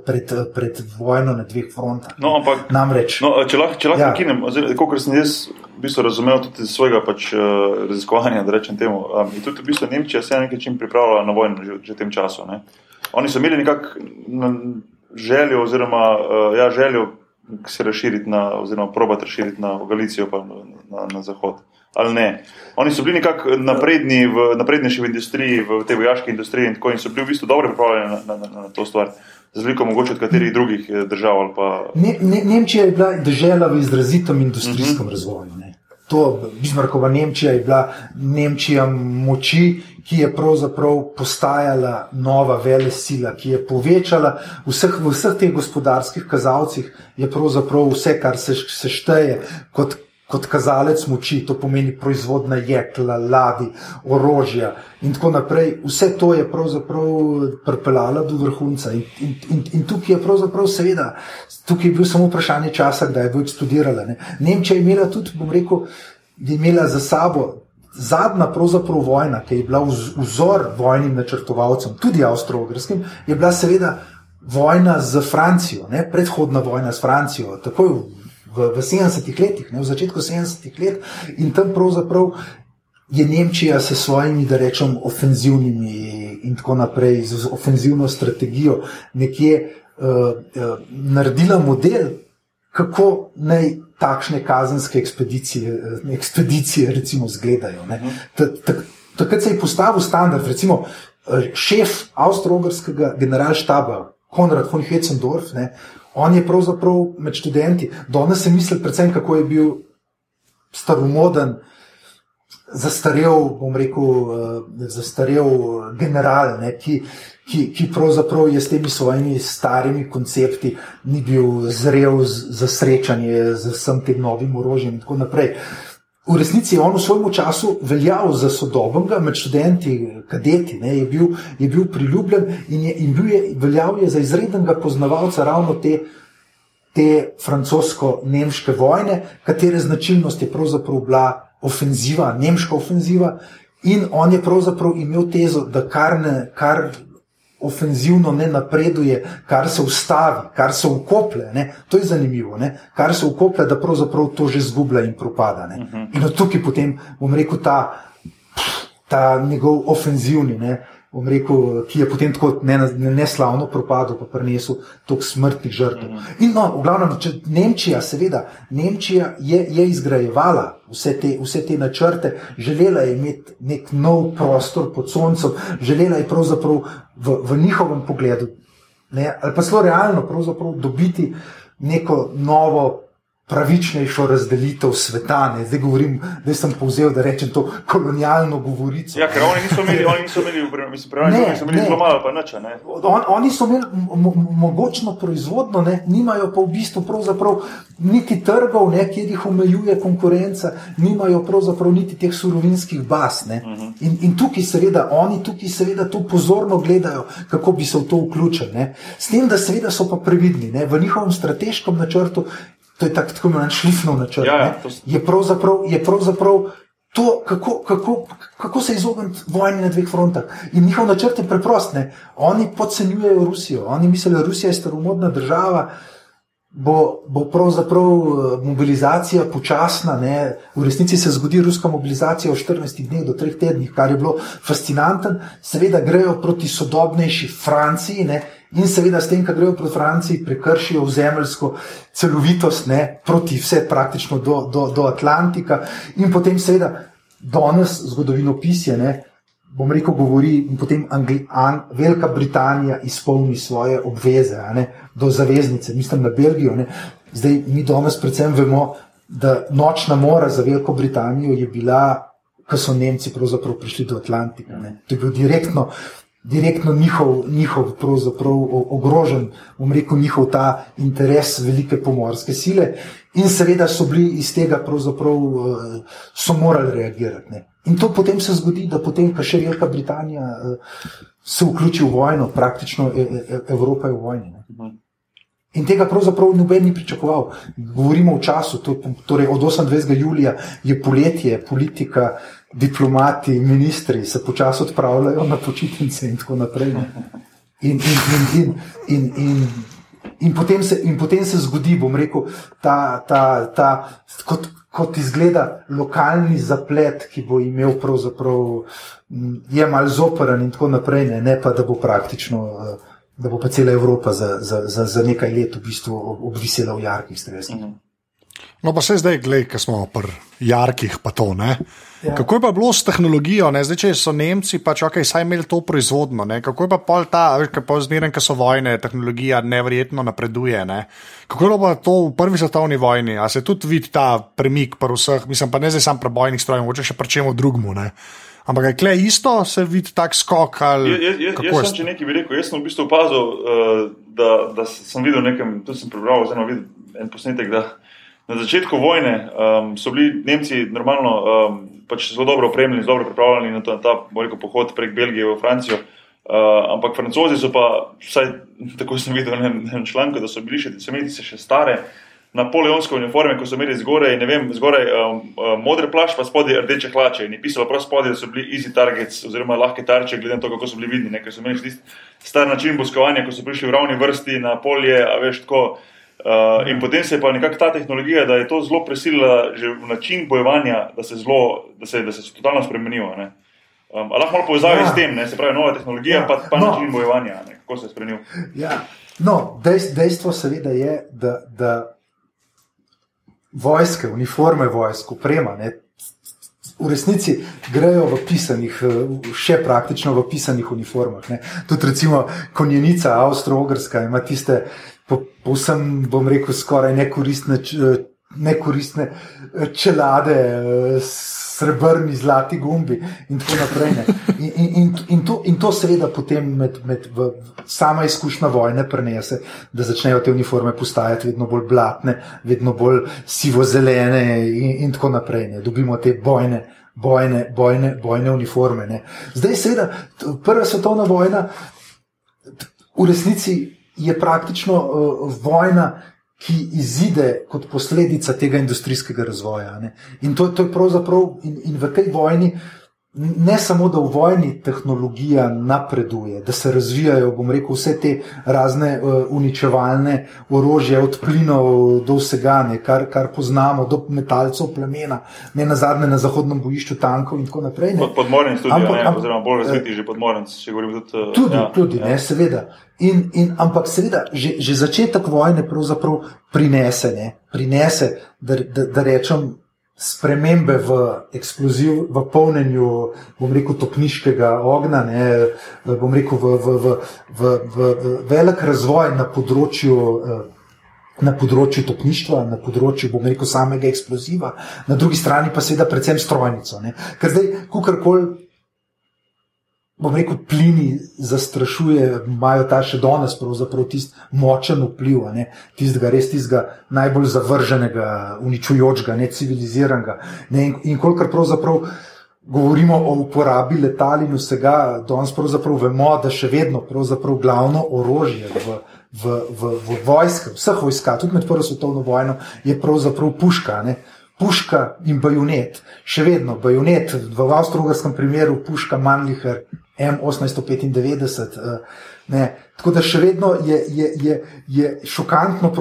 Pred, pred vojno na dveh frontah. No, ampak, Namreč, no, če lahko lah ja. nekinem, kot sem jaz v bistvu razumel tudi iz svojega pač, uh, raziskovanja, da rečem temu, um, je tudi v bistvu Nemčija se nekaj čim pripravljala na vojno že, že v tem času. Ne? Oni so imeli nekako željo, oziroma uh, ja, željo se razširiti na, oziroma probati razširiti na Galicijo, pa na, na, na zahod. Ali ne? Oni so bili nekako napredni, v, naprednejši v industriji, v tej vojaški industriji in tako in so bili v bistvu dobro pripravljeni na, na, na to stvar. Z veliko mogoče od katerih drugih eh, držav. Pa... Ne, ne, Nemčija je bila država v izrazitem industrijskem uh mhm. -huh. razvoju. Ne. To Bismarckova Nemčija je bila Nemčija moči, ki je pravzaprav postajala nova vele sila, ki je povečala vseh, v vseh teh gospodarskih kazalcih, je pravzaprav vse, kar se, se šteje kot, kot kazalec moči, to pomeni proizvodna jekla, ladi, orožja in tako naprej. Vse to je pravzaprav pripeljalo do vrhunca. In, in, in, in tukaj je pravzaprav seveda, tukaj je bil samo vprašanje časa, kdaj bo študirala. Ne. Nemčija je imela tudi, bom rekel, je imela za sabo zadnja pravzaprav vojna, ki je bila vzor vojnim načrtovalcem, tudi avstrogrskim, je bila seveda vojna z Francijo, ne? predhodna vojna s Francijo, takoj v, v, v 70-ih letih, ne? v začetku 70-ih let in tam pravzaprav. Je Nemčija s svojimi, da rečem, ofenzivnimi in tako naprej, z ofenzivno strategijo, nekje uh, uh, naredila model, kako naj takšne kazenske ekspedicije, eh, ekspedicije recimo, izgledajo. Takrat se je postavil standard, recimo šef avstralskega generalštaba, Konrad von Hetzendorf, ne, on je pravzaprav med študenti, danes se misli predvsem, kako je bil staromoden, zastarel, bom rekel, eh, zastarel general, ne, ki ki, ki pravzaprav je s temi svojimi starimi koncepti ni bil zrel za srečanje z vsem tem novim orožjem in tako naprej. V resnici je on v svojem času veljal za sodobnega, med študenti, kadeti, ne, je, bil, je bil priljubljen in, je, in bil je, veljal je za izrednega poznavalca ravno te, te francosko-nemške vojne, katere značilnost je pravzaprav bila ofenziva, nemška ofenziva. In on je pravzaprav imel tezo, da kar, ne, kar ofenzivno ne napreduje, kar se ustavi, kar se ukople. Ne? To je zanimivo, ne? kar se ukople, da pravzaprav to že zgublja in propada. Ne? Mhm. In od tukaj potem, bom rekel, ta, ta njegov ofenzivni. Ne? Rekel, ki je potem tako neslavno ne propadel, pa prinesel toliko smrtnih žrtev. -hmm. In no, v glavnem, če Nemčija, seveda, Nemčija je, je izgrajevala vse te, vse te načrte, želela je imeti nek nov prostor pod soncem, želela je pravzaprav v, v njihovem pogledu, ne, ali pa zelo realno, dobiti neko novo pravičnejšo razdelitev sveta. Ne. Zdaj govorim, da sem povzel, da rečem to kolonialno govorico. Ja, ker oni niso imeli, oni niso imeli, mislim, pravi, Ne, ne, so imeli ne. zelo malo, pa nič, ne. On, oni so imeli mo- mo- mogočno proizvodno, ne, nimajo pa v bistvu niti trgov, ne, kjer jih omejuje konkurenca, nimajo pravzaprav niti teh surovinskih baz. ne. In, in tukaj, seveda, oni tukaj seveda to pozorno gledajo, kako bi se v to vključili. ne. S tem, da seveda so pa previdni ne, v njihovem strateškem načrtu, to je tak, tako imenovan šlifnov načrt, Ja, ja, to je pravzaprav. Je pravzaprav To, kako, kako, kako se izogniti vojni na dveh frontah. In njihov načrt je preprost. Ne? Oni podcenjujejo Rusijo, oni mislijo, da Rusija je staromodna država, bo, bo pravzaprav eh, mobilizacija počasna. Ne? V resnici se zgodi ruska mobilizacija v 14 dneh do 3 tednih, kar je bilo fascinantno. Seveda grejo proti sodobnejši Franciji. Ne? In seveda, s tem, ko grejo proti Franciji, prekršijo zemeljsko celovitost, ne, proti vse, praktično do, do, do Atlantika, in potem, seveda, danes zgodovinopisje, ne, bom rekel, govori, in potem Angli, An, Velika Britanija izpolni svoje obveze ne, do zaveznice, mislim na Belgijo. Ne. Zdaj, mi danes predvsem vemo, da nočna mora za Veliko Britanijo je bila, ko so Nemci pravzaprav prišli do Atlantika. Ne. To je bil direktno direktno njihov, njihov ogrožen, bom rekel, njihov ta interes velike pomorske sile. In seveda so bili iz tega pravzaprav eh, so morali reagirati. Ne. In to potem se zgodi, da potem, ko še Velika Britanija eh, se vključi v vojno, praktično e- e- Evropa je v vojni. Ne. In tega pravzaprav noben ni pričakoval. Govorimo o času, to, torej od 28. julija je poletje, politika, diplomati, ministri se počasi odpravljajo na počitnice in tako naprej. ne. In, in, in, in, in, in, in, potem, se, in potem se zgodi, bom rekel, ta, ta, ta kot, kot izgleda lokalni zaplet, ki bo imel pravzaprav, je mal zoperen in tako naprej, ne, ne pa da bo praktično. eh, Da bo pa cela Evropa za, za, za, za nekaj let v bistvu ob- obvisela v jarkih streskih. No, pa se zdaj, gledaj, ki smo pri jarkih, pa to. Ne? Ja. Kako je pa bilo s tehnologijo? Ne? Zdaj, če so Nemci pač ok, saj imeli to proizvodno, ne? kako je pa pol ta, a veš, kaj pa zmeraj, ko so vojne, tehnologija nevrjetno napreduje. Ne? Kako je pa to v prvi svetovni vojni? A se tudi vidi ta premik pri vseh, mislim pa ne zdaj samo pri bojnih strojih, mogoče še pri čemu drugmu. Ne? Ampak je kle isto, se vidi tak skok ali Jaz, jaz, kako jaz je sem, če nekaj bi rekel, jaz sem v bistvu opazil, uh, da, da sem videl nekem, tu sem prebral, oziroma videl en posnetek, da na začetku vojne um, so bili Nemci normalno um, pač zelo dobro opremljeni, zelo dobro pripravljeni na, to, na ta rekel, pohod prek Belgije v Francijo. Uh, ampak francozi so pa, vsaj tako sem videl na enem članku, da so bili še, so imeli še stare napoleonske uniforme, ko so imeli zgoraj, ne vem, zgoraj um, um, modre plašč, pa spodaj rdeče hlače. In je pisalo prav spodaj, da so bili easy targets, oziroma lahke tarče, glede na to, kako so bili vidni. Ne? Ker so imeli tisti star način boskovanja, ko so prišli v ravni vrsti na polje, a veš tako. Uh, in potem se je pa nekako ta tehnologija, da je to zelo presilila že v način bojevanja, da se zelo, da se, da se totalno spremenilo. ne. Um, lahko malo povezavi Ja. s tem, ne? se pravi, nova tehnologija, Ja. pa, pa No. način bojevanja, ne? kako se je spremenil. Ja. No, dejst, dejstvo seveda je, da, da vojske, uniforme vojsk, oprema, ne, v resnici grejo v pisanih, eh, še praktično v pisanih uniformah. Ne. Tudi recimo konjenica Avstro-Ogrska ima tiste povsem, bom rekel, skoraj nekoristne, eh, nekoristne eh, čelade, eh, srebrni, zlati gumbi in tako naprej. In, in, in, in, to, in to seveda potem med, med v, sama izkušnja vojne prenese, da začnejo te uniforme postajati vedno bolj blatne, vedno bolj sivo-zelene in, in tako naprej. Ne. Dobimo te bojne. Bojne, bojne, bojne uniforme. Ne. Zdaj, seveda, prva svetovna vojna v resnici je praktično uh, vojna, ki izide kot posledica tega industrijskega razvoja. Ne. In to, to je pravzaprav, in, in v tej vojni, ne samo da v vojni tehnologija napreduje, da se razvijajo, bom rekel, vse te razne uh, uničevalne orožje, od plinov do vsega, ne, kar, kar poznamo, do metalcev plemena, ne na zadnje na zahodnem bojišču tankov in tako naprej. Ne. Pod, podmoren tudi, Ampak- ampak- oziroma bolj razviti že podmoren, če govorim tudi. uh, Tudi, ja, ja, tudi ja. ne, seveda. In, in, ampak, seveda, že, že začetek vojne pravzaprav prinese, ne, prinese da, da, da rečem, spremembe v eksploziv, v polnjenju, bom rekel, topniškega ognja, ne, bom rekel, v, v, v, v, v, velik razvoj na področju. eh, na področju topništva, na področju, bom rekel, samega eksploziva, na drugi strani pa seveda predvsem strojnico. Ne. Ker zdaj, kukorkoli, bom rekel, plini zastrašuje, imajo ta še danes tisti močen vpliv, tistega res tistega najbolj zavrženega, uničujočega, neciviliziranega. Ne, in, in kolikor pravzaprav. Govorimo o uporabi letal in vsega, danes pravzaprav vemo, da še vedno glavno orožje v, v, v, v vojske, vseh vojska, tudi med Prvo svetovno vojno, je pravzaprav puška. Ne? Puška in bajonet, še vedno bajonet, v avstralskem primeru puška Manlicher M1895. Ne, tako da še vedno je, je, je, je šokantno,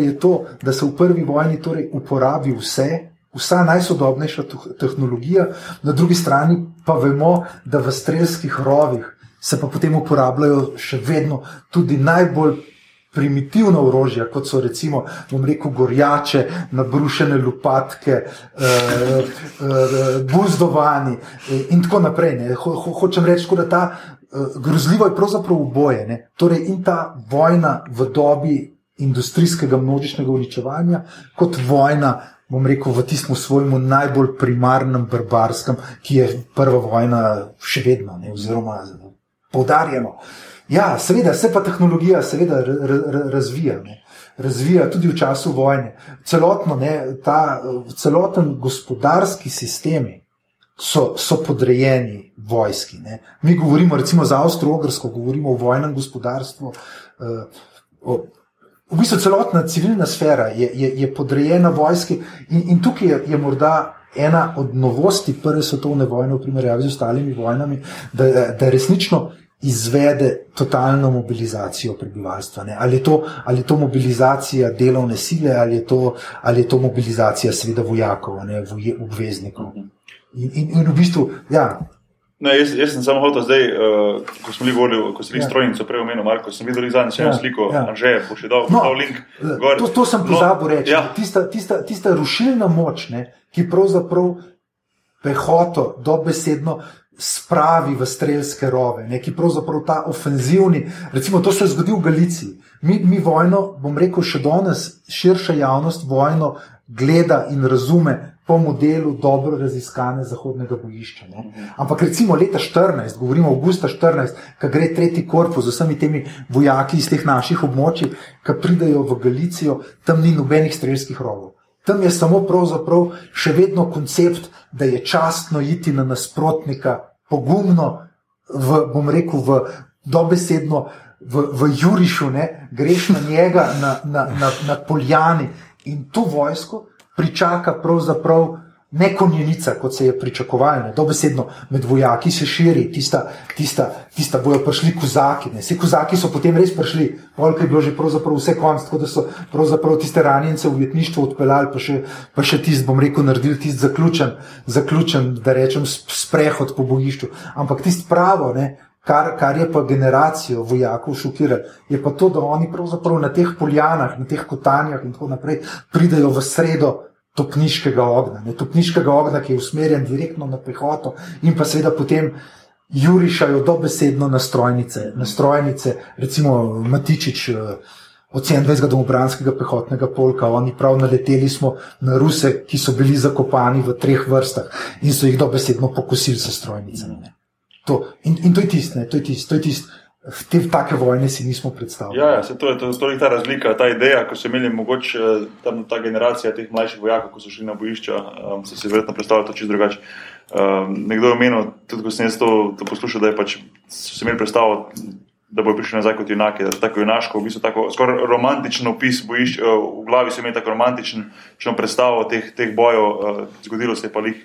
je to, da se v prvi vojni torej uporabi vse, vsa najsodobnejša tehnologija, na drugi strani pa vemo, da v strelskih rovih se pa potem uporabljajo še vedno tudi najbolj primitivna orožja, kot so recimo, rekel, gorjače, nabrušene lopatke, eh, eh, buzdovani eh, in tako naprej. Ho, ho, hočem reči, da ta eh, grozljivo je pravzaprav oboje. Ne? Torej, in ta vojna v dobi industrijskega množičnega uničevanja, kot vojna. Bom rekel, v tistem svojemu najbolj primarnem, barbarskem, ki je prva vojna, še vedno, ne, oziroma poudarjeno. Uh, Ja, seveda, se pa tehnologija seveda razvija. Ne. Razvija tudi v času vojne. Celotno, ne, ta, celoten gospodarski sistem so, so podrejeni vojski. Ne. Mi govorimo, recimo za Avstralijo, govorimo o vojnem gospodarstvu. Uh, o, v bistvu celotna civilna sfera je, je, je podrejena vojski, in, in tukaj je, je morda ena od novosti Prve svetovne vojne, v primerjavi z ostalimi vojnami, da, da resnično izvede totalno mobilizacijo prebivalstva. Ali je, to, ali je to mobilizacija delovne sile, ali je to, ali je to mobilizacija, seveda, vojakov, ne, obveznikov. In, in, in v bistvu, ja. Ne, jaz, jaz sem samo hotel zdaj, uh, ko smo bili govorili, ko si ja. strojnico prej omenil, Marko, sem videl zadnjič ja. sliko, ja. že bo še dal, no, dal link. Gor. To, to sem pozabil no, reči. Ja. Tista, tista, tista rušilna moč, ne, ki pravzaprav pehoto dobesedno spravi v strelske rove, neki pravzaprav ta ofenzivni. Recimo, to se je zgodilo v Galiciji. Mi, mi vojno, bom rekel, še danes širša javnost vojno gleda in razume po modelu dobro raziskane zahodnega bojišča. Ne? Ampak recimo leta 14, govorimo avgusta 14, ko gre tretji korpus z vsemi temi vojaki iz teh naših območij, ki pridajo v Galicijo, tam ni nobenih strelskih rovov. Tam je samo pravzaprav še vedno koncept, da je častno iti na nasprotnika pogumno, v, bom rekel, v dobesedno, v, v Jurišu, ne, greš na njega, na, na, na, na Poljani. In to vojsko pričaka pravzaprav ne konjenica, kot se je pričakovalo, dobesedno med vojaki se širi, tista, tista, tista bojo prišli kozaki. Vse kozaki so potem res prišli, polk je bilo že vse konc, tako da so pravzaprav tiste ranjence v ujetništvo odpeljali, pa še, pa še tisti, bom rekel, naredili tisti zaključen, zaključen, da rečem, sprehod po bojišču. Ampak tisti pravo, ne, Kar, kar je pa generacijo vojakov šokiralo, je pa to, da oni pravzaprav na teh poljanah, na teh kotanjah in tako naprej pridajo v sredo topniškega ognja, topniškega ognja, ki je usmerjen direktno na pehoto, in pa seveda potem jurišajo dobesedno na strojnice, na strojnice, recimo Matičič. Eh, od 27. domobranskega pehotnega polka, oni prav naleteli smo na Ruse, ki so bili zakopani v treh vrstah in so jih dobesedno pokosili s strojnicami. In, in to je tisto, to je tisto, to je tisto. Te take vojne si nismo predstavljali. Ja, ja to je, to je, to je ta razlika, ta ideja, ko so imeli mogoče tam ta generacija teh mlajših vojakov, ko so šli na bojišča, um, so si verjetno predstavljali to čisto drugače. Um, nekdo je omenil, tudi ko sem jaz to, to poslušal, da pač, so imeli predstavo, da bodo prišli nazaj kot junaki, da tako junaško, v bistvu tako skoraj romantičen opis bojišč, v glavi so imeli tako romantičen predstavo teh, teh bojev, uh, zgodilo se je pa jih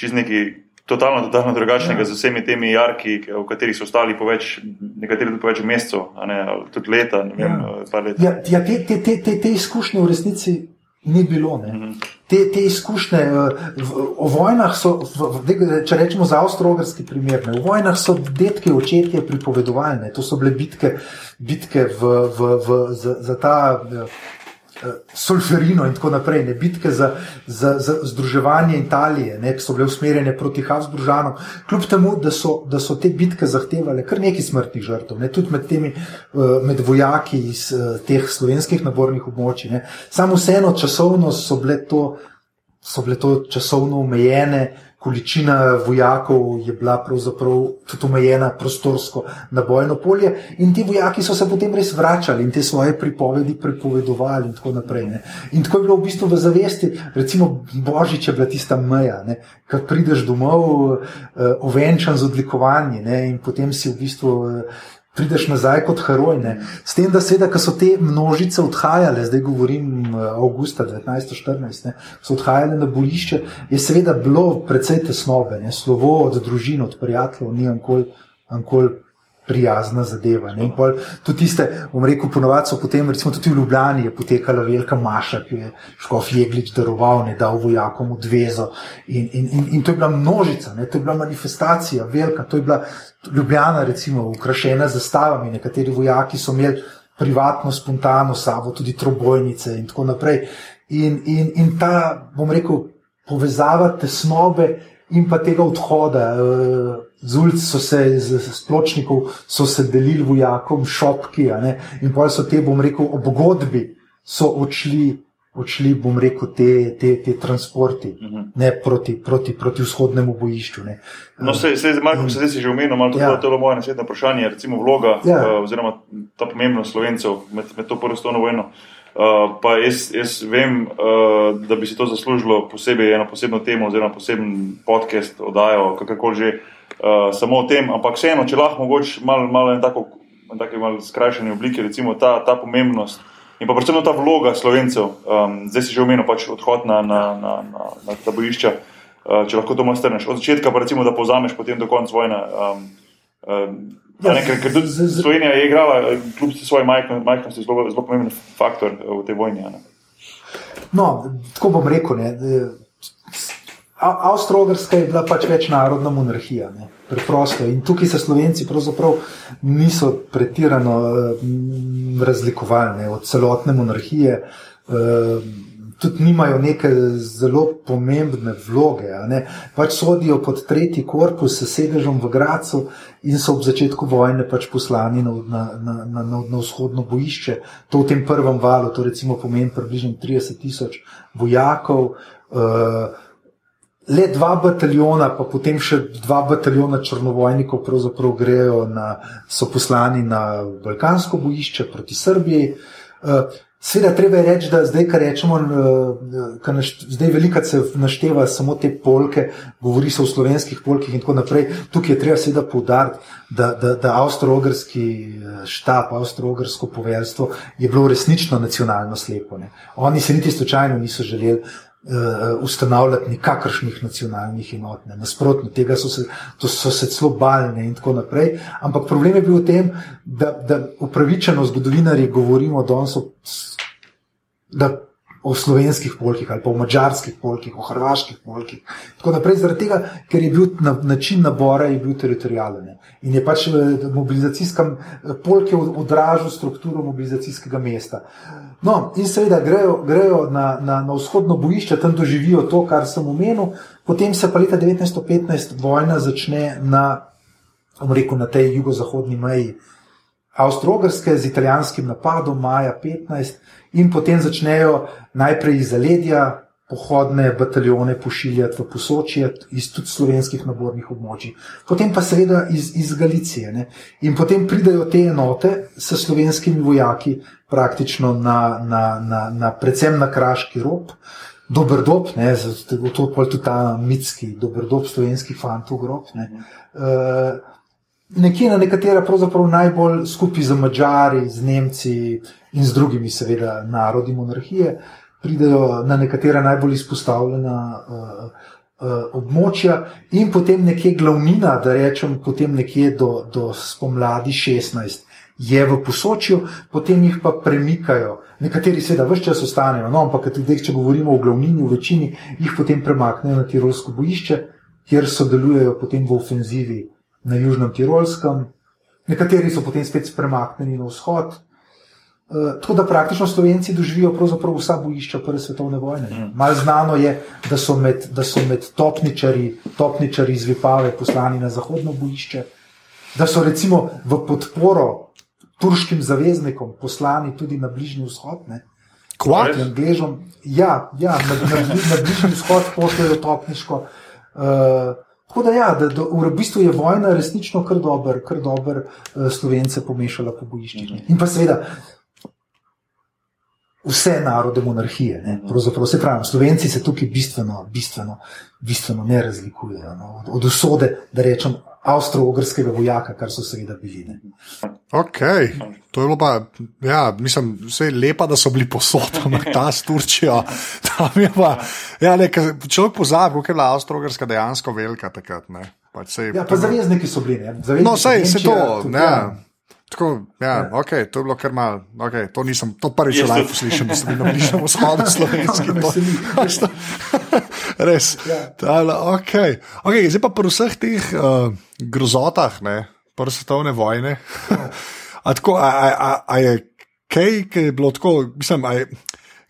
čez neki totalno, totalno drugačnega ja. z vsemi temi jarki, v katerih so ostali po več, nekateri tudi po več mesecev, tudi leta. Vem, ja. let. Ja, ja, te, te, te, te, te izkušnje v resnici ni bilo. Mm -hmm. te, te izkušnje v, o vojnah so, v, v, če rečemo za avstralski primer, ne, v vojnah so detke očetje pripovedovali, to so bile bitke, bitke v, v, v, za, za ta. Solferino in tako naprej, ne bitke za, za, za združevanje Italije, ne, ki so bile usmerjene proti Habsburžanom, kljub temu, da so, da so te bitke zahtevale kar nekaj smrtnih žrtev, ne, tudi med temi, med vojaki iz teh slovenskih nabornih območij. Ne. Samo vseeno časovno so bile to, so bile to časovno omejene količina vojakov je bila pravzaprav tudi omejena prostorsko na bojno polje, in ti vojaki so se potem res vračali in te svoje pripovedi prepovedovali, in tako naprej. Ne. In tako je bilo v bistvu v zavesti, recimo Božič je bila tista meja, ki prideš domov, uh, ovenčan z odlikovanji ne, in potem si v bistvu. Prideš nazaj kot heroj. Ne. S tem, da seveda, so te množice odhajale, zdaj govorim eh, avgusta 1914, so odhajale na bojišče, je seveda bilo precej tesnobe, ne. slovo od družin, od prijateljev, ni ankoli prijazna zadeva. Tudi tiste, bom rekel, ponovadi so potem, recimo tudi v Ljubljani, je potekala velika maša, ki je Škof Jeglič daroval, ne dal vojakom odvezo. In, in, in, in to je bila množica, ne? to je bila manifestacija, velika, to je bila Ljubljana, recimo, ukrašena z zastavami. Nekateri vojaki so imeli privatno, spontano sabo, tudi trobojnice in tako naprej. In, in, in ta, bom rekel, povezava tesnobe in pa tega odhoda. Z ulic so se, z, z pločnikov so se delili vojakom, šopki, in pa so te, bom rekel, ob godbi so odšli. Odšli, bom rekel, te, te, te transporti uh mhm. -huh. proti, proti, proti vzhodnemu bojišču. Ne. No, se, se, Marko, se zdaj si že omenil, malo ja. to je moje naslednje vprašanje, recimo vloga ja. uh, oziroma ta pomembnost slovencev med, med to prvo svetovno vojno. Uh, pa jaz, jaz vem, uh, da bi si to zaslužilo posebej eno posebno temo oziroma poseben podcast, oddajo, kakorkoli že. Uh, uh, samo o tem, ampak vseeno, če lahko mogoče malo mal na tako mal skrajšani obliki, recimo ta, ta pomembnost in pa predvsem ta vloga slovencev, um, zdaj si že omenil pač odhod na, na, na, na, na ta bojišča, uh, če lahko to malo strneš. Od začetka pa recimo, da povzameš potem do konca vojne. Um, um, Ja, ne, ker, ker Slovenija je igrala, kljub svoje majhnosti, zelo, zelo pomemben faktor v tej vojni. Ne. No, tako bom rekel. Ne, Avstralska je bila pač večnarodna monarhija, ne? preprosto. In tukaj se slovenci pravzaprav niso pretirano uh, razlikovali ne? od celotne monarhije. Uh, tudi nimajo neke zelo pomembne vloge. Pač sodijo pod tretji korpus s sedežem v Gracu in so ob začetku vojne pač poslani na, na, na, na, na, vzhodno bojišče. To v tem prvem valu, to recimo pomeni približno 30 tisoč vojakov. Uh, le dva bataljona, pa potem še dva bataljona črnovojnikov, pravzaprav grejo na, so poslani na Balkansko bojišče proti Srbiji. Eh, Sveda, treba je reči, da zdaj, kar rečemo, eh, kar zdaj veliko se našteva samo te polke, govori se o slovenskih polkih in tako naprej. Tukaj je treba seveda poudariti, da, da, da avstro-ogrski eh, štab, avstro-ogrsko poveljstvo je bilo resnično nacionalno slepo. Ne. Oni se niti slučajno niso želeli uh, ustanavljati nikakršnih nacionalnih enot. Ne. Nasprotno, tega so se, so se celo balne in tako naprej. Ampak problem je bil v tem, da, da upravičeno zgodovinari govorimo danes, da o slovenskih polkih ali pa o mačarskih polkih, o hrvaških polkih. Tako naprej, zaradi tega, ker je bil na, način nabora bil teritorijalen in je pač eh, mobilizacijska polk odražal strukturo mobilizacijskega mesta. No, in seveda grejo, grejo na, na, na vzhodno bojišče, tam doživijo to, kar sem omenil, potem se pa leta 1915 vojna začne na, rekel, na tej jugozahodni meji. Avstralske z italijanskim napadom, maja 15, in potem začnejo najprej iz zaledja pohodne bataljone pošiljati v posočje iz tudi slovenskih nabornih območij, potem pa seveda iz, iz Galicije. Ne? In potem pridajo te enote s slovenskimi vojaki praktično na, na, na, na predvsem na kraški rob. Dober dob, ne, to je tudi ta mitski, dober dob slovenskih fantov, grob. Ne. Uh, nekje na nekatera pravzaprav najbolj skupaj z Mačari, z Nemci in z drugimi, seveda, narodi monarhije, pridejo na nekatera najbolj izpostavljena uh, uh, območja, in potem nekje glavnina, da rečem, potem nekje do, do spomladi 16. Je v posočju, potem jih pa premikajo. Nekateri seveda vse čas ostanejo, no, ampak tudi, če govorimo o glavnini, v večini jih potem premaknejo na Tirolsko bojišče, kjer sodelujejo potem v ofenzivi na Južnem Tirolskem, nekateri so potem spet premaknjeni na vzhod. Uh, tako da praktično Slovenci doživijo vsa bojišča Prve svetovne vojne. Mm. Mal znano je, da so med, da so med topničari, topničari iz Vipave poslani na zahodno bojišče, da so recimo v podporo turškim zaveznikom poslani tudi na Bližnji vzhod. Kvart? Angležom, ja, ja, na, na, na Bližnji vzhod pošljajo topniško. Uh, Tako da, ja, da, da v bistvu je vojna resnično kar dober, kar dober uh, slovence pomešala po bojiščih. In pa seveda, vse narode monarhije. Ne? Pravzaprav se pravi, slovenci se tukaj bistveno, bistveno, bistveno ne razlikujejo no? od, od usode, da rečem, avstro-ogrskega vojaka, kar so seveda bili. Ne? Ok, to je bilo pa, ja, mislim, vse je lepa, da so bili posodom ta s Turčijo. Pa, ja, ne, človek pozabi, kako je bila avstro-ogrska dejansko velika takrat. Pač sej, ja, pa zavezniki so bili. Zavezniki no, sej, se to, ne. Ja. Tako, ja, ja. Okay, to je bilo kar malo, okay, to nisem, to prvič v življenju slišim, da sem bil na bližnjem vzhodu slovenski. Res. Ja. Tale, okay. Okay, zdaj pa pri vseh teh uh, grozotah, prve svetovne vojne. Ja. a, tako, a, a, a, a je kaj, ki je bilo tako, mislim, a je.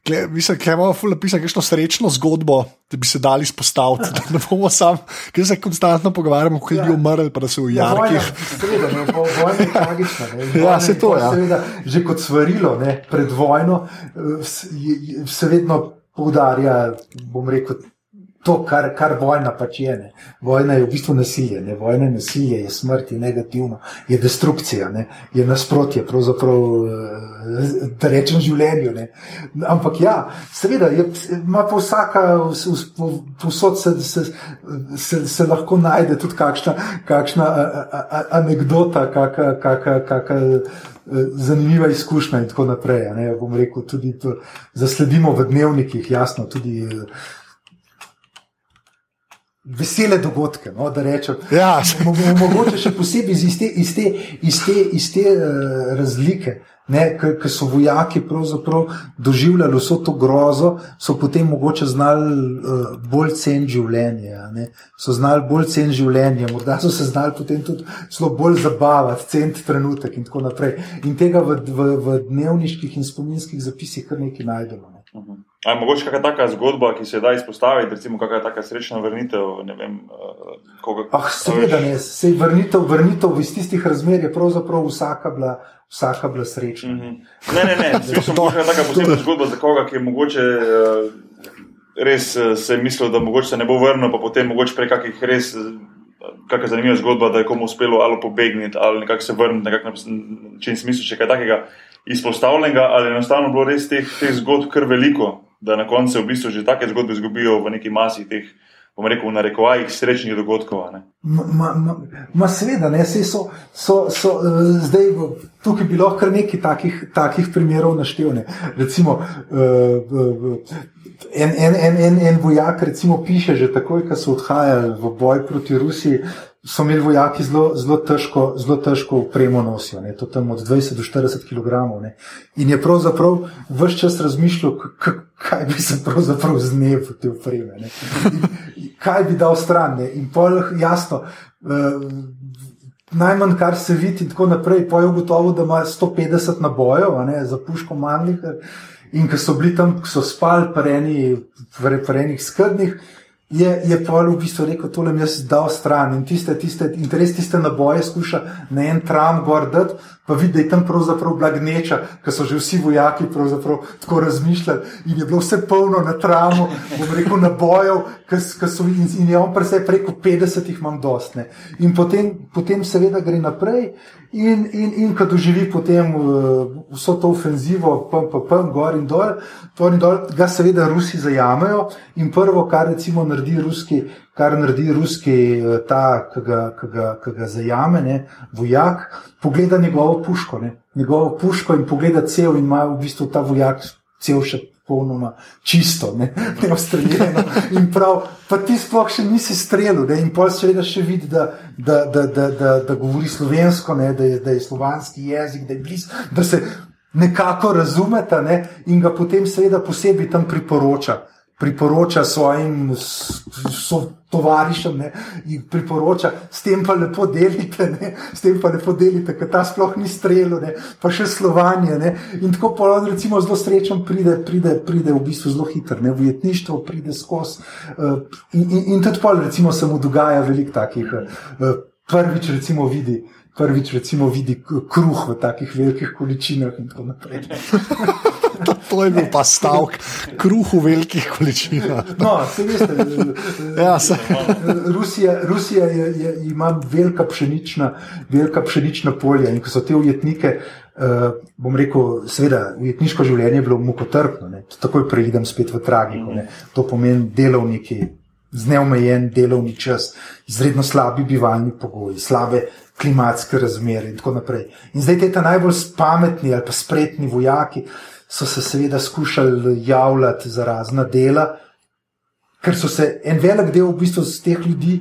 Mislim, da imamo ful napisati kakšno srečno zgodbo, da bi se dali izpostaviti, da ne bomo sam, ker se konstantno pogovarjamo, kako je ljudi umrl, pa da so v ja, jarkih. Seveda, no, vojna je tragična. Ja, se to, ja. Seveda, že kot svarilo ne, pred vojno eh, se vedno poudarja, bom rekel, to, kar, kar vojna pač je. Ne. Vojna je v bistvu nasilje, ne. vojna je nasilje, je smrt, je negativno, je destrukcija, ne. je nasprotje, pravzaprav, eh, da rečem, življenju. Ne. Ampak ja, seveda, je, ima pa vsaka, posod se, se, se, se lahko najde tudi kakšna, kakšna a, a, a, anekdota, kakšna. Kaka, kaka, eh, Zanimiva izkušnja, in tako naprej. Ne, bom rekel, tudi to zasledimo v dnevnikih, jasno, tudi vesele dogodke. No, da rečem, ja. mogoče še posebej iz te, iz te, iz te, iz te uh, razlike. Ker so vojaki doživljali vso to grozo, so potem mogoče znali uh, bolj ceniti življenje. So znali bolj ceniti življenje, morda so se znali potem tudi bolj zabavati, ceniti trenutek in tako naprej. In tega v, v, v dnevniških in spominskih zapisih kar nekaj najdemo. Ne. Uh -huh. Ali je mogoče kakšna taka zgodba, ki se da izpostaviti, recimo kakšna taka srečna vrnitev? Vem, uh, koga, ah, seveda ne, se je vrnitev, vrnitev iz tistih razmer, je pravzaprav vsaka bila, vsaka bila srečna. Mm -hmm. Ne, ne, ne, nisem možen taka posebna zgodba za koga, ki je mogoče. Uh, Res se je mislil, da mogoče se ne bo vrnil, pa potem mogoče prek kakih res, kakšna zanimiva zgodba, da je komu uspelo ali pobegniti ali nekako se vrniti, nekako, če si misliš, kaj takega izpostavljenega, ali enostavno bilo res teh, teh zgodb kar veliko, da na koncu v bistvu že take zgodbe izgubijo v neki masi teh, bom rekel, na rekovajih srečnih dogodkov. Seveda, ne, so, so, so, uh, zdaj tukaj bilo kar nekaj takih, takih primerov naštevne. Recimo, uh, uh, en, en, en, en, en vojak, recimo, piše že takoj, ko so odhajali v boj proti Rusiji so imeli vojaki zelo, zelo, težko, zelo težko upremo nosijo, ne, to tam od 20 do 40 kg. Ne. In je pravzaprav vse čas razmišljal, kaj bi se pravzaprav znev te upreme, ne. In, kaj bi dal stran. Ne. In pol jasno. Uh, Najmanj, kar se vidi, in tako naprej, pa je ugotovil, da ima 150 nabojev za puško manjih. In ko so bili tam, so spali, pa enih skrbnih, je, je Paul v bistvu rekel: tole mi je dal stran. In tiste, tiste, in res tiste naboje skuša na en tram gor dati, pa vidi, da je tam pravzaprav bila gneča, ker so že vsi vojaki tako razmišljali in je bilo vse polno na tramu, bom rekel, nabojev, in, in je on presej preko 50 jih imam dostne. In potem, potem seveda gre naprej. In, in, in ko doživi potem uh, vso to ofenzivo, pum, pum, pum, gor in dol, in dol, ga seveda Rusi zajamejo. In prvo, kar recimo naredi ruski, kar naredi ruski uh, ta, ki ga, ga, ga zajame, ne, vojak, pogleda njegovo puško, ne, njegovo puško in pogleda cel in ima v bistvu ta vojak cel še popolnoma čisto, ne, ne ostreljeno. In prav, pa ti sploh še nisi streljal, ne, in pol seveda še vidi, da, da, da, da, da, da govori slovensko, ne, da, je, da je slovanski jezik, da je bliz, da se nekako razumeta ne, in ga potem seveda posebej tam priporoča. Priporoča svojim tovarišem, ne, in priporoča, s tem pa lepo delite, ne, s tem pa lepo delite, ker ta sploh ni strelo, ne, pa še slovanje. Ne, in tako pa on, recimo, zelo srečen pride, pride, pride v bistvu zelo hitro, ne, v jetništvo pride skozi. Uh, in, in, in tudi pol, recimo, se mu dogaja veliko takih. Uh, prvič, recimo, vidi. Prvič, recimo, vidi kruh v takih velikih količinah, in tako naprej. To, je bil pa stavek, kruh v velikih količinah. No, se veste, Ja, se, Rusija, Rusija je, je, ima velika pšenična, velika pšenična polja in ko so te ujetnike, uh, bom rekel, seveda, ujetniško življenje je bilo mukotrpno, ne. takoj preidem spet v tragiko. Ne. To pomeni delovniki, z neomejen delovni čas, izredno slabi bivalni pogoji, slabe klimatske razmere in tako naprej. In zdaj te ta najbolj pametni ali pa spretni vojaki so se seveda skušali javljati za razna dela, ker so se en velik del v bistvu z teh ljudi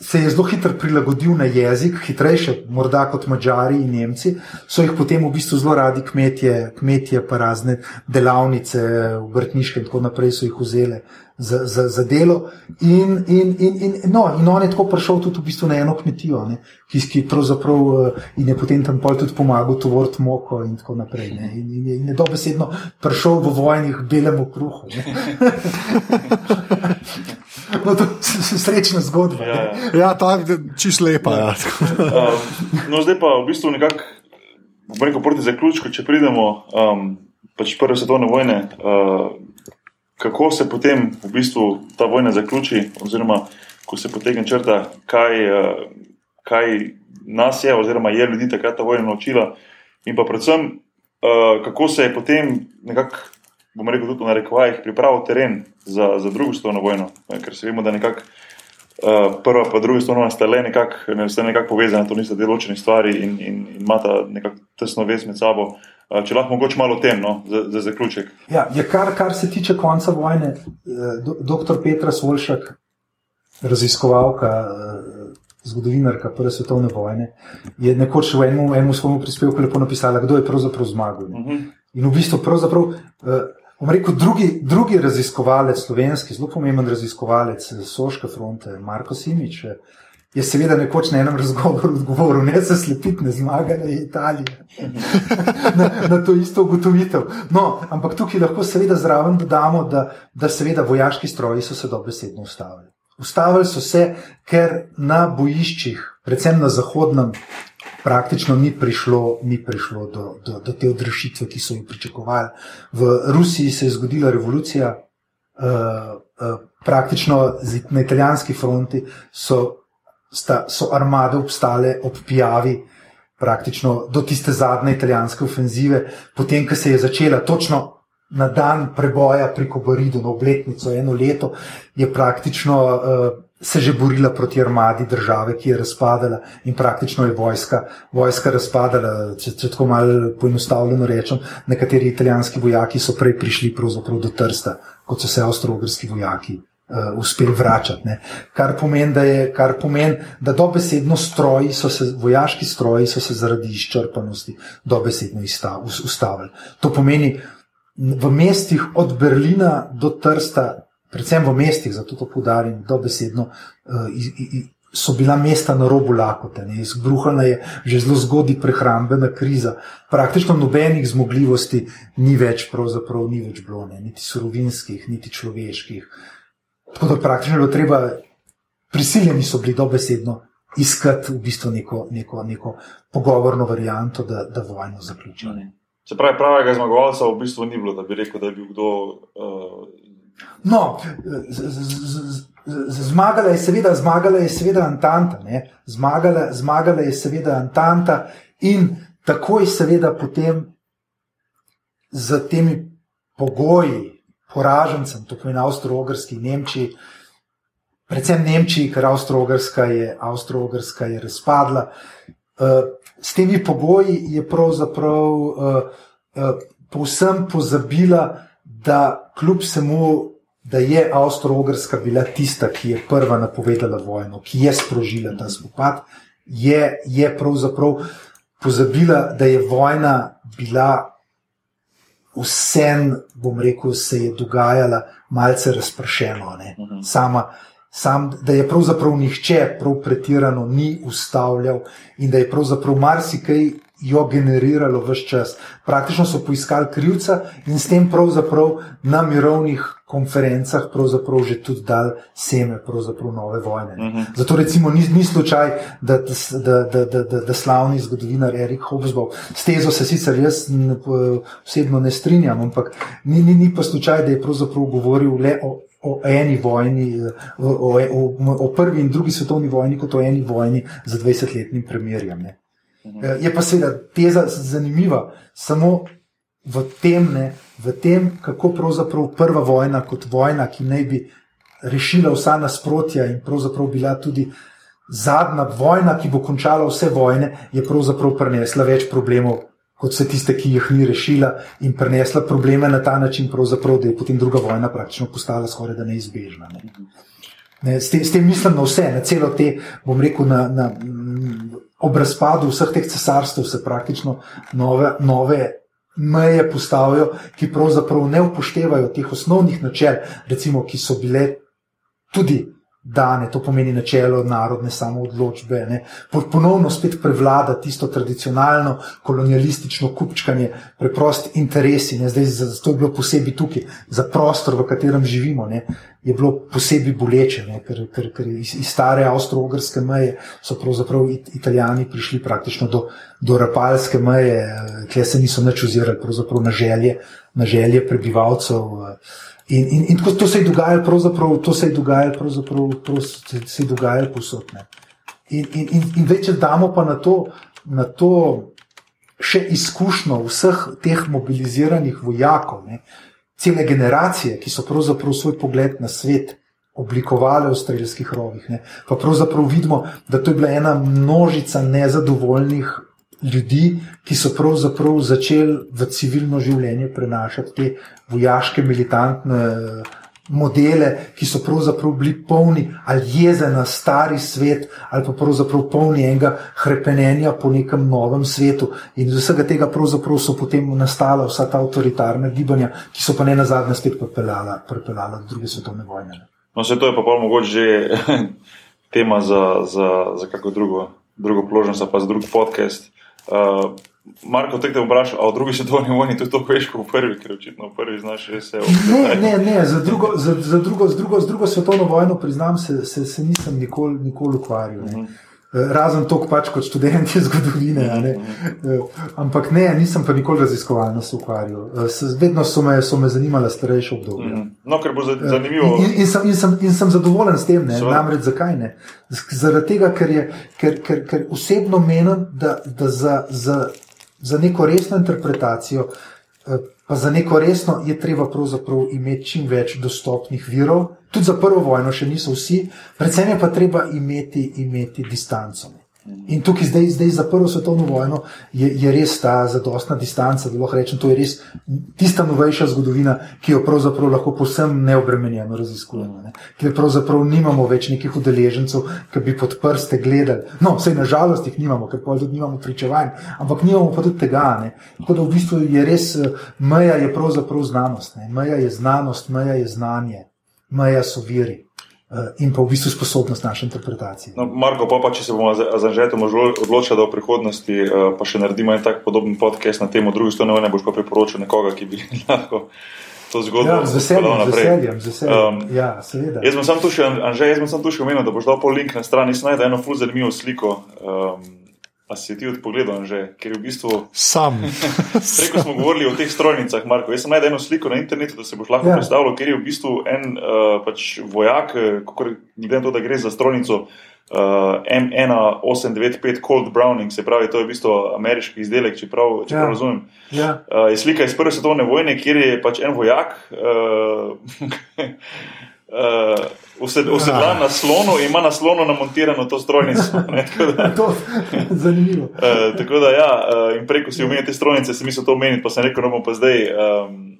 se je zelo hitro prilagodil na jezik, hitrejše, morda kot Mačari in Nemci, so jih potem v bistvu zelo radi kmetje, kmetje pa razne delavnice, vrtniške in tako naprej so jih vzele za, za, za delo. In, in, in, in, no, in on je tako prišel tudi v bistvu na eno kmetijo, ne, ki, ki pravzaprav eh, in je potem tam pol tudi pomagal tovoriti moko in tako naprej. Ne, in, in, je- in je dobesedno prišel v vojnih belemu kruhu. Ne. No, to je srečna zgodba. Ja, ja. ja, ta je čist lepa. Ja. Um, no, zdaj pa v bistvu nekako, bom rekel, proti zaključku, če pridemo um, pač prve svetovne vojne, uh, kako se potem v bistvu ta vojna zaključi, oziroma ko se potegne črta, kaj, uh, kaj nas je, oziroma je ljudi takrat ta vojna naučila, in pa predvsem, uh, kako se je potem nekako. Bomo rekel, tudi v narekovajih, pripravil teren za, za drugo svetovno vojno, eh, ker se vemo, da nekako Uh, prva in druga stvar sta le nekako ne, sta nekak povezana, to nista dve ločeni stvari in, in, in imata nekako tesno vez med sabo. Če lahko mogoče malo o tem, no, za, za zaključek. Ja, je kar, kar se tiče konca vojne, eh, dr. Petra Svolšak, raziskovalka, eh, zgodovinarka Prve svetovne vojne, je nekoč v enem, enem svojem prispevku lepo napisala, kdo je pravzaprav zmagal. ne. Uh -huh. In v bistvu, pravzaprav, eh, bom rekel, drugi, drugi raziskovalec, slovenski, zelo pomemben raziskovalec Soške fronte, Marko Simič, eh, je seveda nekoč na enem razgovoru odgovoril: ne se slepiti, ne zmagala je Italija. na, na to isto ugotovitev. No, ampak tukaj lahko seveda zraven dodamo, da, da seveda vojaški stroji so se dobesedno ustavili. Ustavili so se, ker na bojiščih, predvsem na zahodnem, praktično ni prišlo, ni prišlo do, do, do te odrešitve, ki so jo pričakovali. V Rusiji se je zgodila revolucija, uh, uh, praktično na italijanski fronti so, sta, so armade obstale ob pijavi. Praktično do tiste zadnje italijanske ofenzive, potem, ko se je začela točno na dan preboja pri Kobaridu, na obletnico, eno leto, je praktično uh, se že borila proti armadi države, ki je razpadala in praktično je vojska, vojska razpadala. Če, če tako malo poenostavljeno rečem, nekateri italijanski vojaki so prej prišli pravzaprav do Trsta, kot so se avstrogrski vojaki. Uh, uspeli vračati. Ne. Kar pomeni, da, je, kar pomeni, da dobesedno stroji, so se, vojaški stroji so se zaradi izčrpanosti dobesedno izsta- us- ustavili. To pomeni, v mestih od Berlina do Trsta, predvsem v mestih, zato to podarim, dobesedno uh, i- i- so bila mesta na robu lakote. Izbruhala je že zelo zgodaj prehrambena kriza, praktično nobenih zmogljivosti ni več, pravzaprav ni več bilo, ne. niti surovinskih, niti človeških. Tako da praktično je bilo treba, prisiljeni so bili dobesedno iskati v bistvu neko, neko, neko pogovorno varianto, da, da vojno zaključijo. Se pravi, pravega zmagovalca v bistvu ni bilo, da bi rekel, da je bil kdo. Uh, No, z, z, z, zmagala je seveda, zmagala je seveda Antanta, ne? zmagala, zmagala je seveda Antanta in takoj seveda potem z temi pogoji, poražencem, to pomeni Avstro-Ogrski, Nemčiji, predvsem Nemčiji, ker Avstro-Ogrska je, Avstro je razpadla. Uh, s temi pogoji je pravzaprav uh, uh, povsem pozabila, da kljub vsemu, da je Avstro-Ogrska bila tista, ki je prva napovedala vojno, ki je sprožila ta spopad, je, je pravzaprav pozabila, da je vojna bila vsem, bom rekel, se je dogajala malce razpršeno. ne. Sama, sam, da je pravzaprav nihče prav pretirano ni ustavljal in da je pravzaprav marsikaj jo generiralo vse čas. Praktično so poiskali krivca in s tem pravzaprav na mirovnih konferencah že tudi dal seme nove vojne. Uh -huh. Zato recimo ni, ni slučaj, da, da, da, da, da, da slavni zgodovinar Erik Hobsbawm, s tezo se sicer jaz n- p- osebno ne strinjam, ampak ni, ni, ni pa slučaj, da je pravzaprav govoril le o o eni vojni, eh, o, o, o, o prvi in drugi svetovni vojni, kot o eni vojni z 20-letnim premirjem. Ne. Eh, Je pa seveda teza zanimiva samo v tem, ne, v tem, kako pravzaprav prva vojna, kot vojna, ki naj bi rešila vsa nasprotja in pravzaprav bila tudi zadnja vojna, ki bo končala vse vojne, je pravzaprav prinesla več problemov. Kot vse tiste, ki jih ni rešila, in prenesla probleme na ta način, da je potem druga vojna praktično postala skoraj da neizbežna. Ne. Ne, s, tem, s tem mislim na vse, na celo te, bom rekel, na, na, ob razpadu vseh teh cesarstv se praktično nove, nove meje postavijo, ki pravzaprav ne upoštevajo teh osnovnih načel, recimo, ki so bile tudi dane, to pomeni načelo narodne samoodločbe. Ne. Po- Ponovno spet prevlada tisto tradicionalno kolonialistično kupčkanje, preprost interesi. Ne. Zdaj, zato je bilo posebej tukaj, za prostor, v katerem živimo, ne, je bilo posebej boleče, ne, ker, ker, ker iz, iz stare avstro-ogrske meje so pravzaprav It- italijani prišli praktično do, do rapalske meje, kjer se niso nič ozirali na želje, na želje prebivalcev. In, in, in tako to se je dogajalo, pravzaprav, to se je dogajalo, pravzaprav, to se, je dogajalo posod. ne. In, in, in, in več damo pa na to, na to še izkušnjo vseh teh mobiliziranih vojakov, ne, cele generacije, ki so pravzaprav svoj pogled na svet oblikovali v strelskih rovih. Ne. Pa pravzaprav vidimo, da to je bila ena množica nezadovoljnih ljudi, ki so pravzaprav začeli v civilno življenje prenašati te vojaške, militantne eh, modele, ki so pravzaprav bili polni ali jeze na stari svet, ali pa pravzaprav polni enega hrepenenja po nekem novem svetu. In iz vsega tega pravzaprav so potem nastala vsa ta avtoritarna gibanja, ki so pa ne nazadnje spet pripeljala, do druge svetovne vojne. ne. No, vse to je pa pol mogoče že tema za, za, za kako drugo, drugo ali pa za drug podcast. Uh, Marko, te te bom vprašal, a v drugi svetovni vojni tudi to veš, kot v prvi, ker očitno v prvi znaš res vse. Ne, ne, ne, za drugo, za, za drugo, z drugo, z drugo svetovno vojno, priznam, se, se, se nisem nikoli, nikoli ukvarjal. Ne. Eh, Razen to, pač kot študent zgodovine. Ne. Eh, Ampak ne, nisem pa nikoli raziskovalno se ukvarjal. Eh, Vedno so me, so me zanimala starejša obdobja. Mhm. No, ker bo za- zanimivo. In, in, in, sem, in, sem, in sem zadovoljen s tem, ne? Seveda. namreč zakaj ne? Zaradi tega, ker, je, ker, ker, ker osebno menim, da, da za, za, za neko resno interpretacijo, eh, pa za neko resno, je treba pravzaprav imeti čim več dostopnih virov. Tudi za prvo vojno še niso vsi, predvsem je pa treba imeti, imeti distanco. In tukaj zdaj, zdaj za prvo svetovno vojno je, je res ta zadostna distanca, da lahko rečem, to je res tista novejša zgodovina, ki jo pravzaprav lahko posebno neobremenjeno raziskujemo. Ne? Ker pravzaprav nimamo več nekih udeležencev, ki bi pod prste gledali. No, vse nažalost jih nimamo, ker pa tudi nimamo pričevanj, ampak nimamo pa tudi tega. Ne? Tako da v bistvu je res, meja je pravzaprav znanost. Ne? Meja je znanost, meja je znanje, meja so viri. Eh, In pa v bistvu sposobnost naše interpretacije. No, Marko, pa, pa če se bomo za Anžetom odločili, da v prihodnosti eh, pa še naredimo en tak podoben podcast na temo druge svetovne vojne, boš pa priporočil nekoga, ki bi lahko to zgodbo Ja, z veseljem, z veseljem, z veseljem. Um, ja, seveda. Jaz sem tu še, Anže, jaz sem tu še omenil, da boš dal pol link na stran in najdel eno ful zanimivo sliko. Um, a si ti odpogledal, Anže, ker je v bistvu. Sam. Preko smo govorili o teh strojnicah, Marko. Jaz sem najdel eno sliko na internetu, da se boš lahko Ja. ja. predstavljal, ker je v bistvu en uh, pač vojak, eh, kakor glede na to, da gre za strojnico uh, M1895 Cold Browning, se pravi, to je v bistvu ameriški izdelek, če prav, če Ja. prav razumem. Ja. Uh, je slika iz Prve svetovne vojne, kjer je pač en vojak. Uh, Uh, Usedlan na slonu in ima na slonu namontirano to strojnico. tako da- To je zanimivo. Uh, tako da, ja, uh, in preko si omenil te strojnice, sem mislil to omeniti, pa sem rekel, no bom pa zdaj. Um,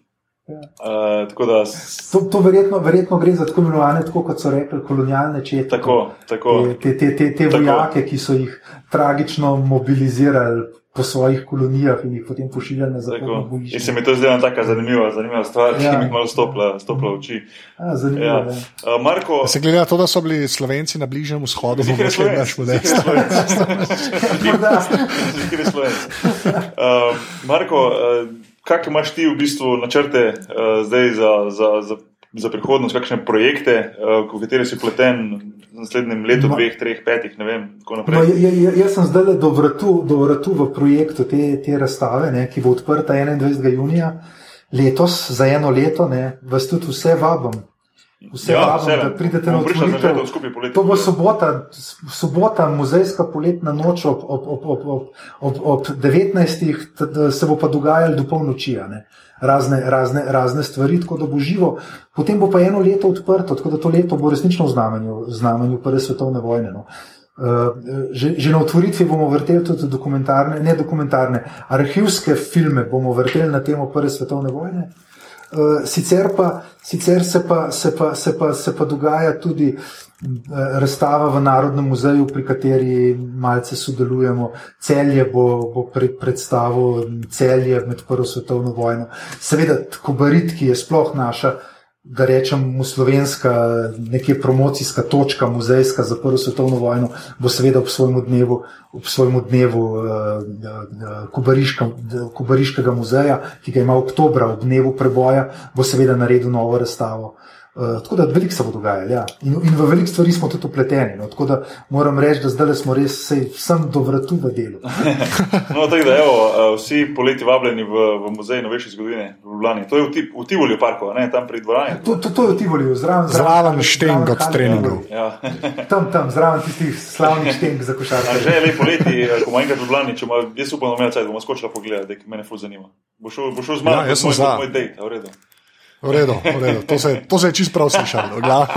uh, tako da, To, to verjetno, verjetno gre za tako imenovane, tako kot so rekli, kolonialne čete. tako, tako. Te, te, te, te Tako. vojake, ki so jih tragično mobilizirali po svojih kolonijah in jih potem pošiljali na zahodno Tako. In bojišče. se mi to zdela tako zanimiva, zanimiva stvar, ki Ja. mi je malo stopila, stopila oči. A, zanimivo, Ja. Uh, Marko, Se glede na to, da so bili Slovenci na bližnjem vzhodu, Ziher bomo je še Slovenec, naš model. Ziher je Slovenec. Morda. Zikri Slovenc. Uh, Marko, uh, kakšne imaš ti v bistvu načrte uh, zdaj za, za, za, za prihodnost, kakšne projekte, uh, v katere si pleten v naslednjem letu, Ma- dveh, treh, petih, ne vem, No, naprej. ja, ja, jaz sem zdaj do vratu, do vratu v projektu te, te razstave, ne, ki bo odprta 21. junija letos, za eno leto. Ne, vas tudi vse vabim. Vse Ja, vabim, vse, da pridete na skupaj poleti. To bo sobota, sobota muzejska poletna noč ob, ob, ob, ob, ob, ob, ob 19. t- t- se bo pa dogajalo do polnoči. Razne, razne, razne stvari, tako da bo živo. Potem bo pa eno leto odprto, tako da to leto bo resnično v znamenju, znamenju Prve svetovne vojne. No. Uh, že, že na otvoritvi bomo vrteli tudi dokumentarne, ne dokumentarne, arhivske filme bomo vrteli na temo Prve svetovne vojne. Uh, sicer pa, sicer se pa, se pa, se pa, se pa dogaja tudi uh, razstava v Narodnem muzeju, pri kateri malce sodelujemo. Celje bo, bo pred, predstavo celje med Prvo svetovno vojno. Seveda, Kobarit, ki je sploh naša, da rečem, slovenska, nekje promocijska točka, muzejska za Prvo svetovno vojno, bo seveda ob svojem dnevu, ob svojem dnevu uh, uh, Kobariška, Kobariškega muzeja, ki ga ima oktobra, ob dnevu preboja, bo seveda naredil novo razstavo. Uh, tako da veliko se bo dogajalo, ja. in, in v veliko stvari smo tudi upleteni. No. Tako da moram reči, da zdaj smo res vsem do vratu v delu. No, tako da, evo, uh, vsi poleti vabljeni v, v muzej novejše zgodovine v Ljubljani. To je v, Tip- v Tivoliju parku, ne tam pri dvorani. To, to, to je v Tivoliju, zraven, Zraven šteng od treningov. Ja. Tam, tam, zraven tistih slavnih šteng za A košarke. že je lepo poleti, eh, ko bomo enkrat v Ljubljani, če ima, jaz upam, da bomo skočili pogledati, da me ful zanima. Bo šel, bo šel z mano, Ja, jaz sem moj, za. moj a v redu. V redu, v redu. To se, to se je čist prav slišalo. Gla-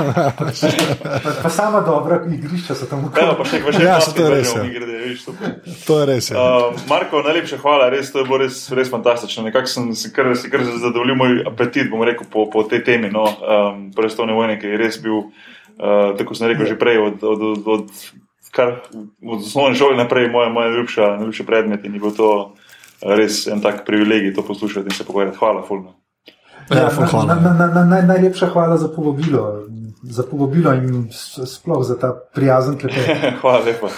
Pa, pa sama dobra igrišča so tam Evo, ukvarjali. pa še nekaj, še Ja, to je res, ja. Grede, vidiš, super. To je res. Ja. Uh, Marko, najlepša hvala, res, to je bilo res, res fantastično. Nekako sem si kar, si kar zadovoljil moj apetit, bom rekel, po, po tej temi. No, um, Prve svetovne vojne, ki je res bil, uh, tako sem rekel že prej, od, od, od, od, kar, od osnovne šole naprej, moj, moj najljubša, najljubši predmet in je bil to uh, res en tak privilegij to poslušati in se pogovarjati. Hvala, fulno. Ja, Ja, na, hvala. na, na, na, naj, najlepša hvala za povabilo, za povabilo in sploh za ta prijazen klepet. Hvala lepa.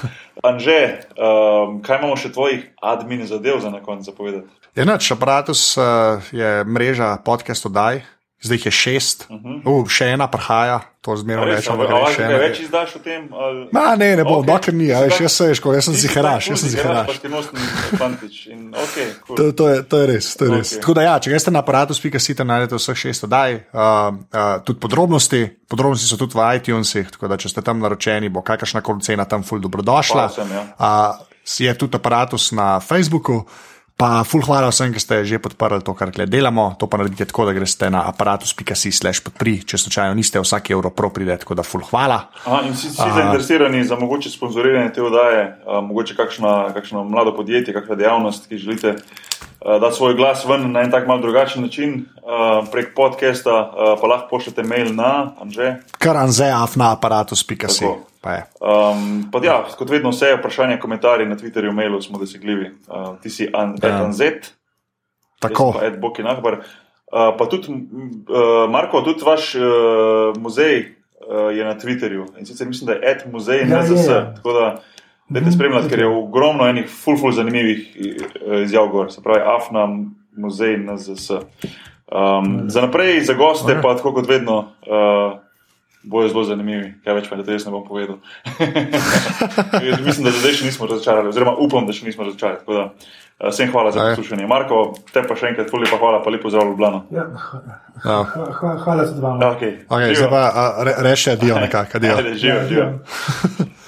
Anže, um, kaj imamo še tvojih admin zadev za na koncu povedati? Enač, aparatus uh, je mreža podcast oddaj, zdaj jih je šest, uh -huh. uh, še ena prihaja, to zmerno Res, rečem. a- ampak a gre lahko še ena. več izdaš o tem? ali- Ma, ne, ne bom, Okej. okay. dokler ni, a veš, jaz se veš, ko jaz sem Ti ziharaš, jaz sem ziharaš. Okay, cool. To, to, je, to je res. To je res. Okej. Tako da, ja, če greste na aparatus.si, tam najdete vseh šest oddaj, uh, uh, tudi podrobnosti. Podrobnosti so tudi v iTunesih, tako da če ste tam naročeni, bo kakršna koli cena tam ful dobrodošla. Vsem, ja. Uh, je tudi aparatus na Facebooku. Pa, ful hvala vsem, ki ste že podprli to, kar delamo. To pa naredite tako, da greste na aparatus.si/slash podpri, če slučajno niste, vsak evro pro pride, tako da ful hvala. Aha, in si, si zainteresirani za mogoče sponzoriranje te oddaje, a, mogoče kakšna, kakšno mlado podjetje, kakšna dejavnost, ki želite a, dati svoj glas ven na en tak mal drugačen način a, prek podcasta, a, pa lahko pošljete mail na Anže. Kar anzeaf na aparatus.si. Pa je. Um, pa ja, kot vedno, vse vprašanja, komentarji na Twitterju, mailu smo dosegljivi. Uh, ti si an, Ja. ja. Anzet, Tako. Ed Boki Nahbar. Uh, pa tudi, uh, Marko, tudi vaš uh, muzej uh, je na Twitterju in sicer mislim, da je Ed muzej Ja, NZS. je. Tako da dajte spremljati, ker je ogromno enih full, full zanimivih eh, izjav gor, se pravi AFNA muzej NZS. Um, za naprej, za goste, pa tako kot vedno. Uh, Bojo zelo zanimivi, kaj več pa da res ne bom povedal. Mislim, da zdaj še nismo razočarali, oziroma upam, da še nismo razočarali. Tako da, eh, Vsem hvala za poslušanje. Marko, te pa še enkrat, fuli pa hvala, pa lepo zdrav Ljubljano. Ja, Ja. hva- hva- hvala tudi vam. Okay. Okay, zdaj pa reši adijo nekako, adijo. Ajde, živijo, živijo. Ja.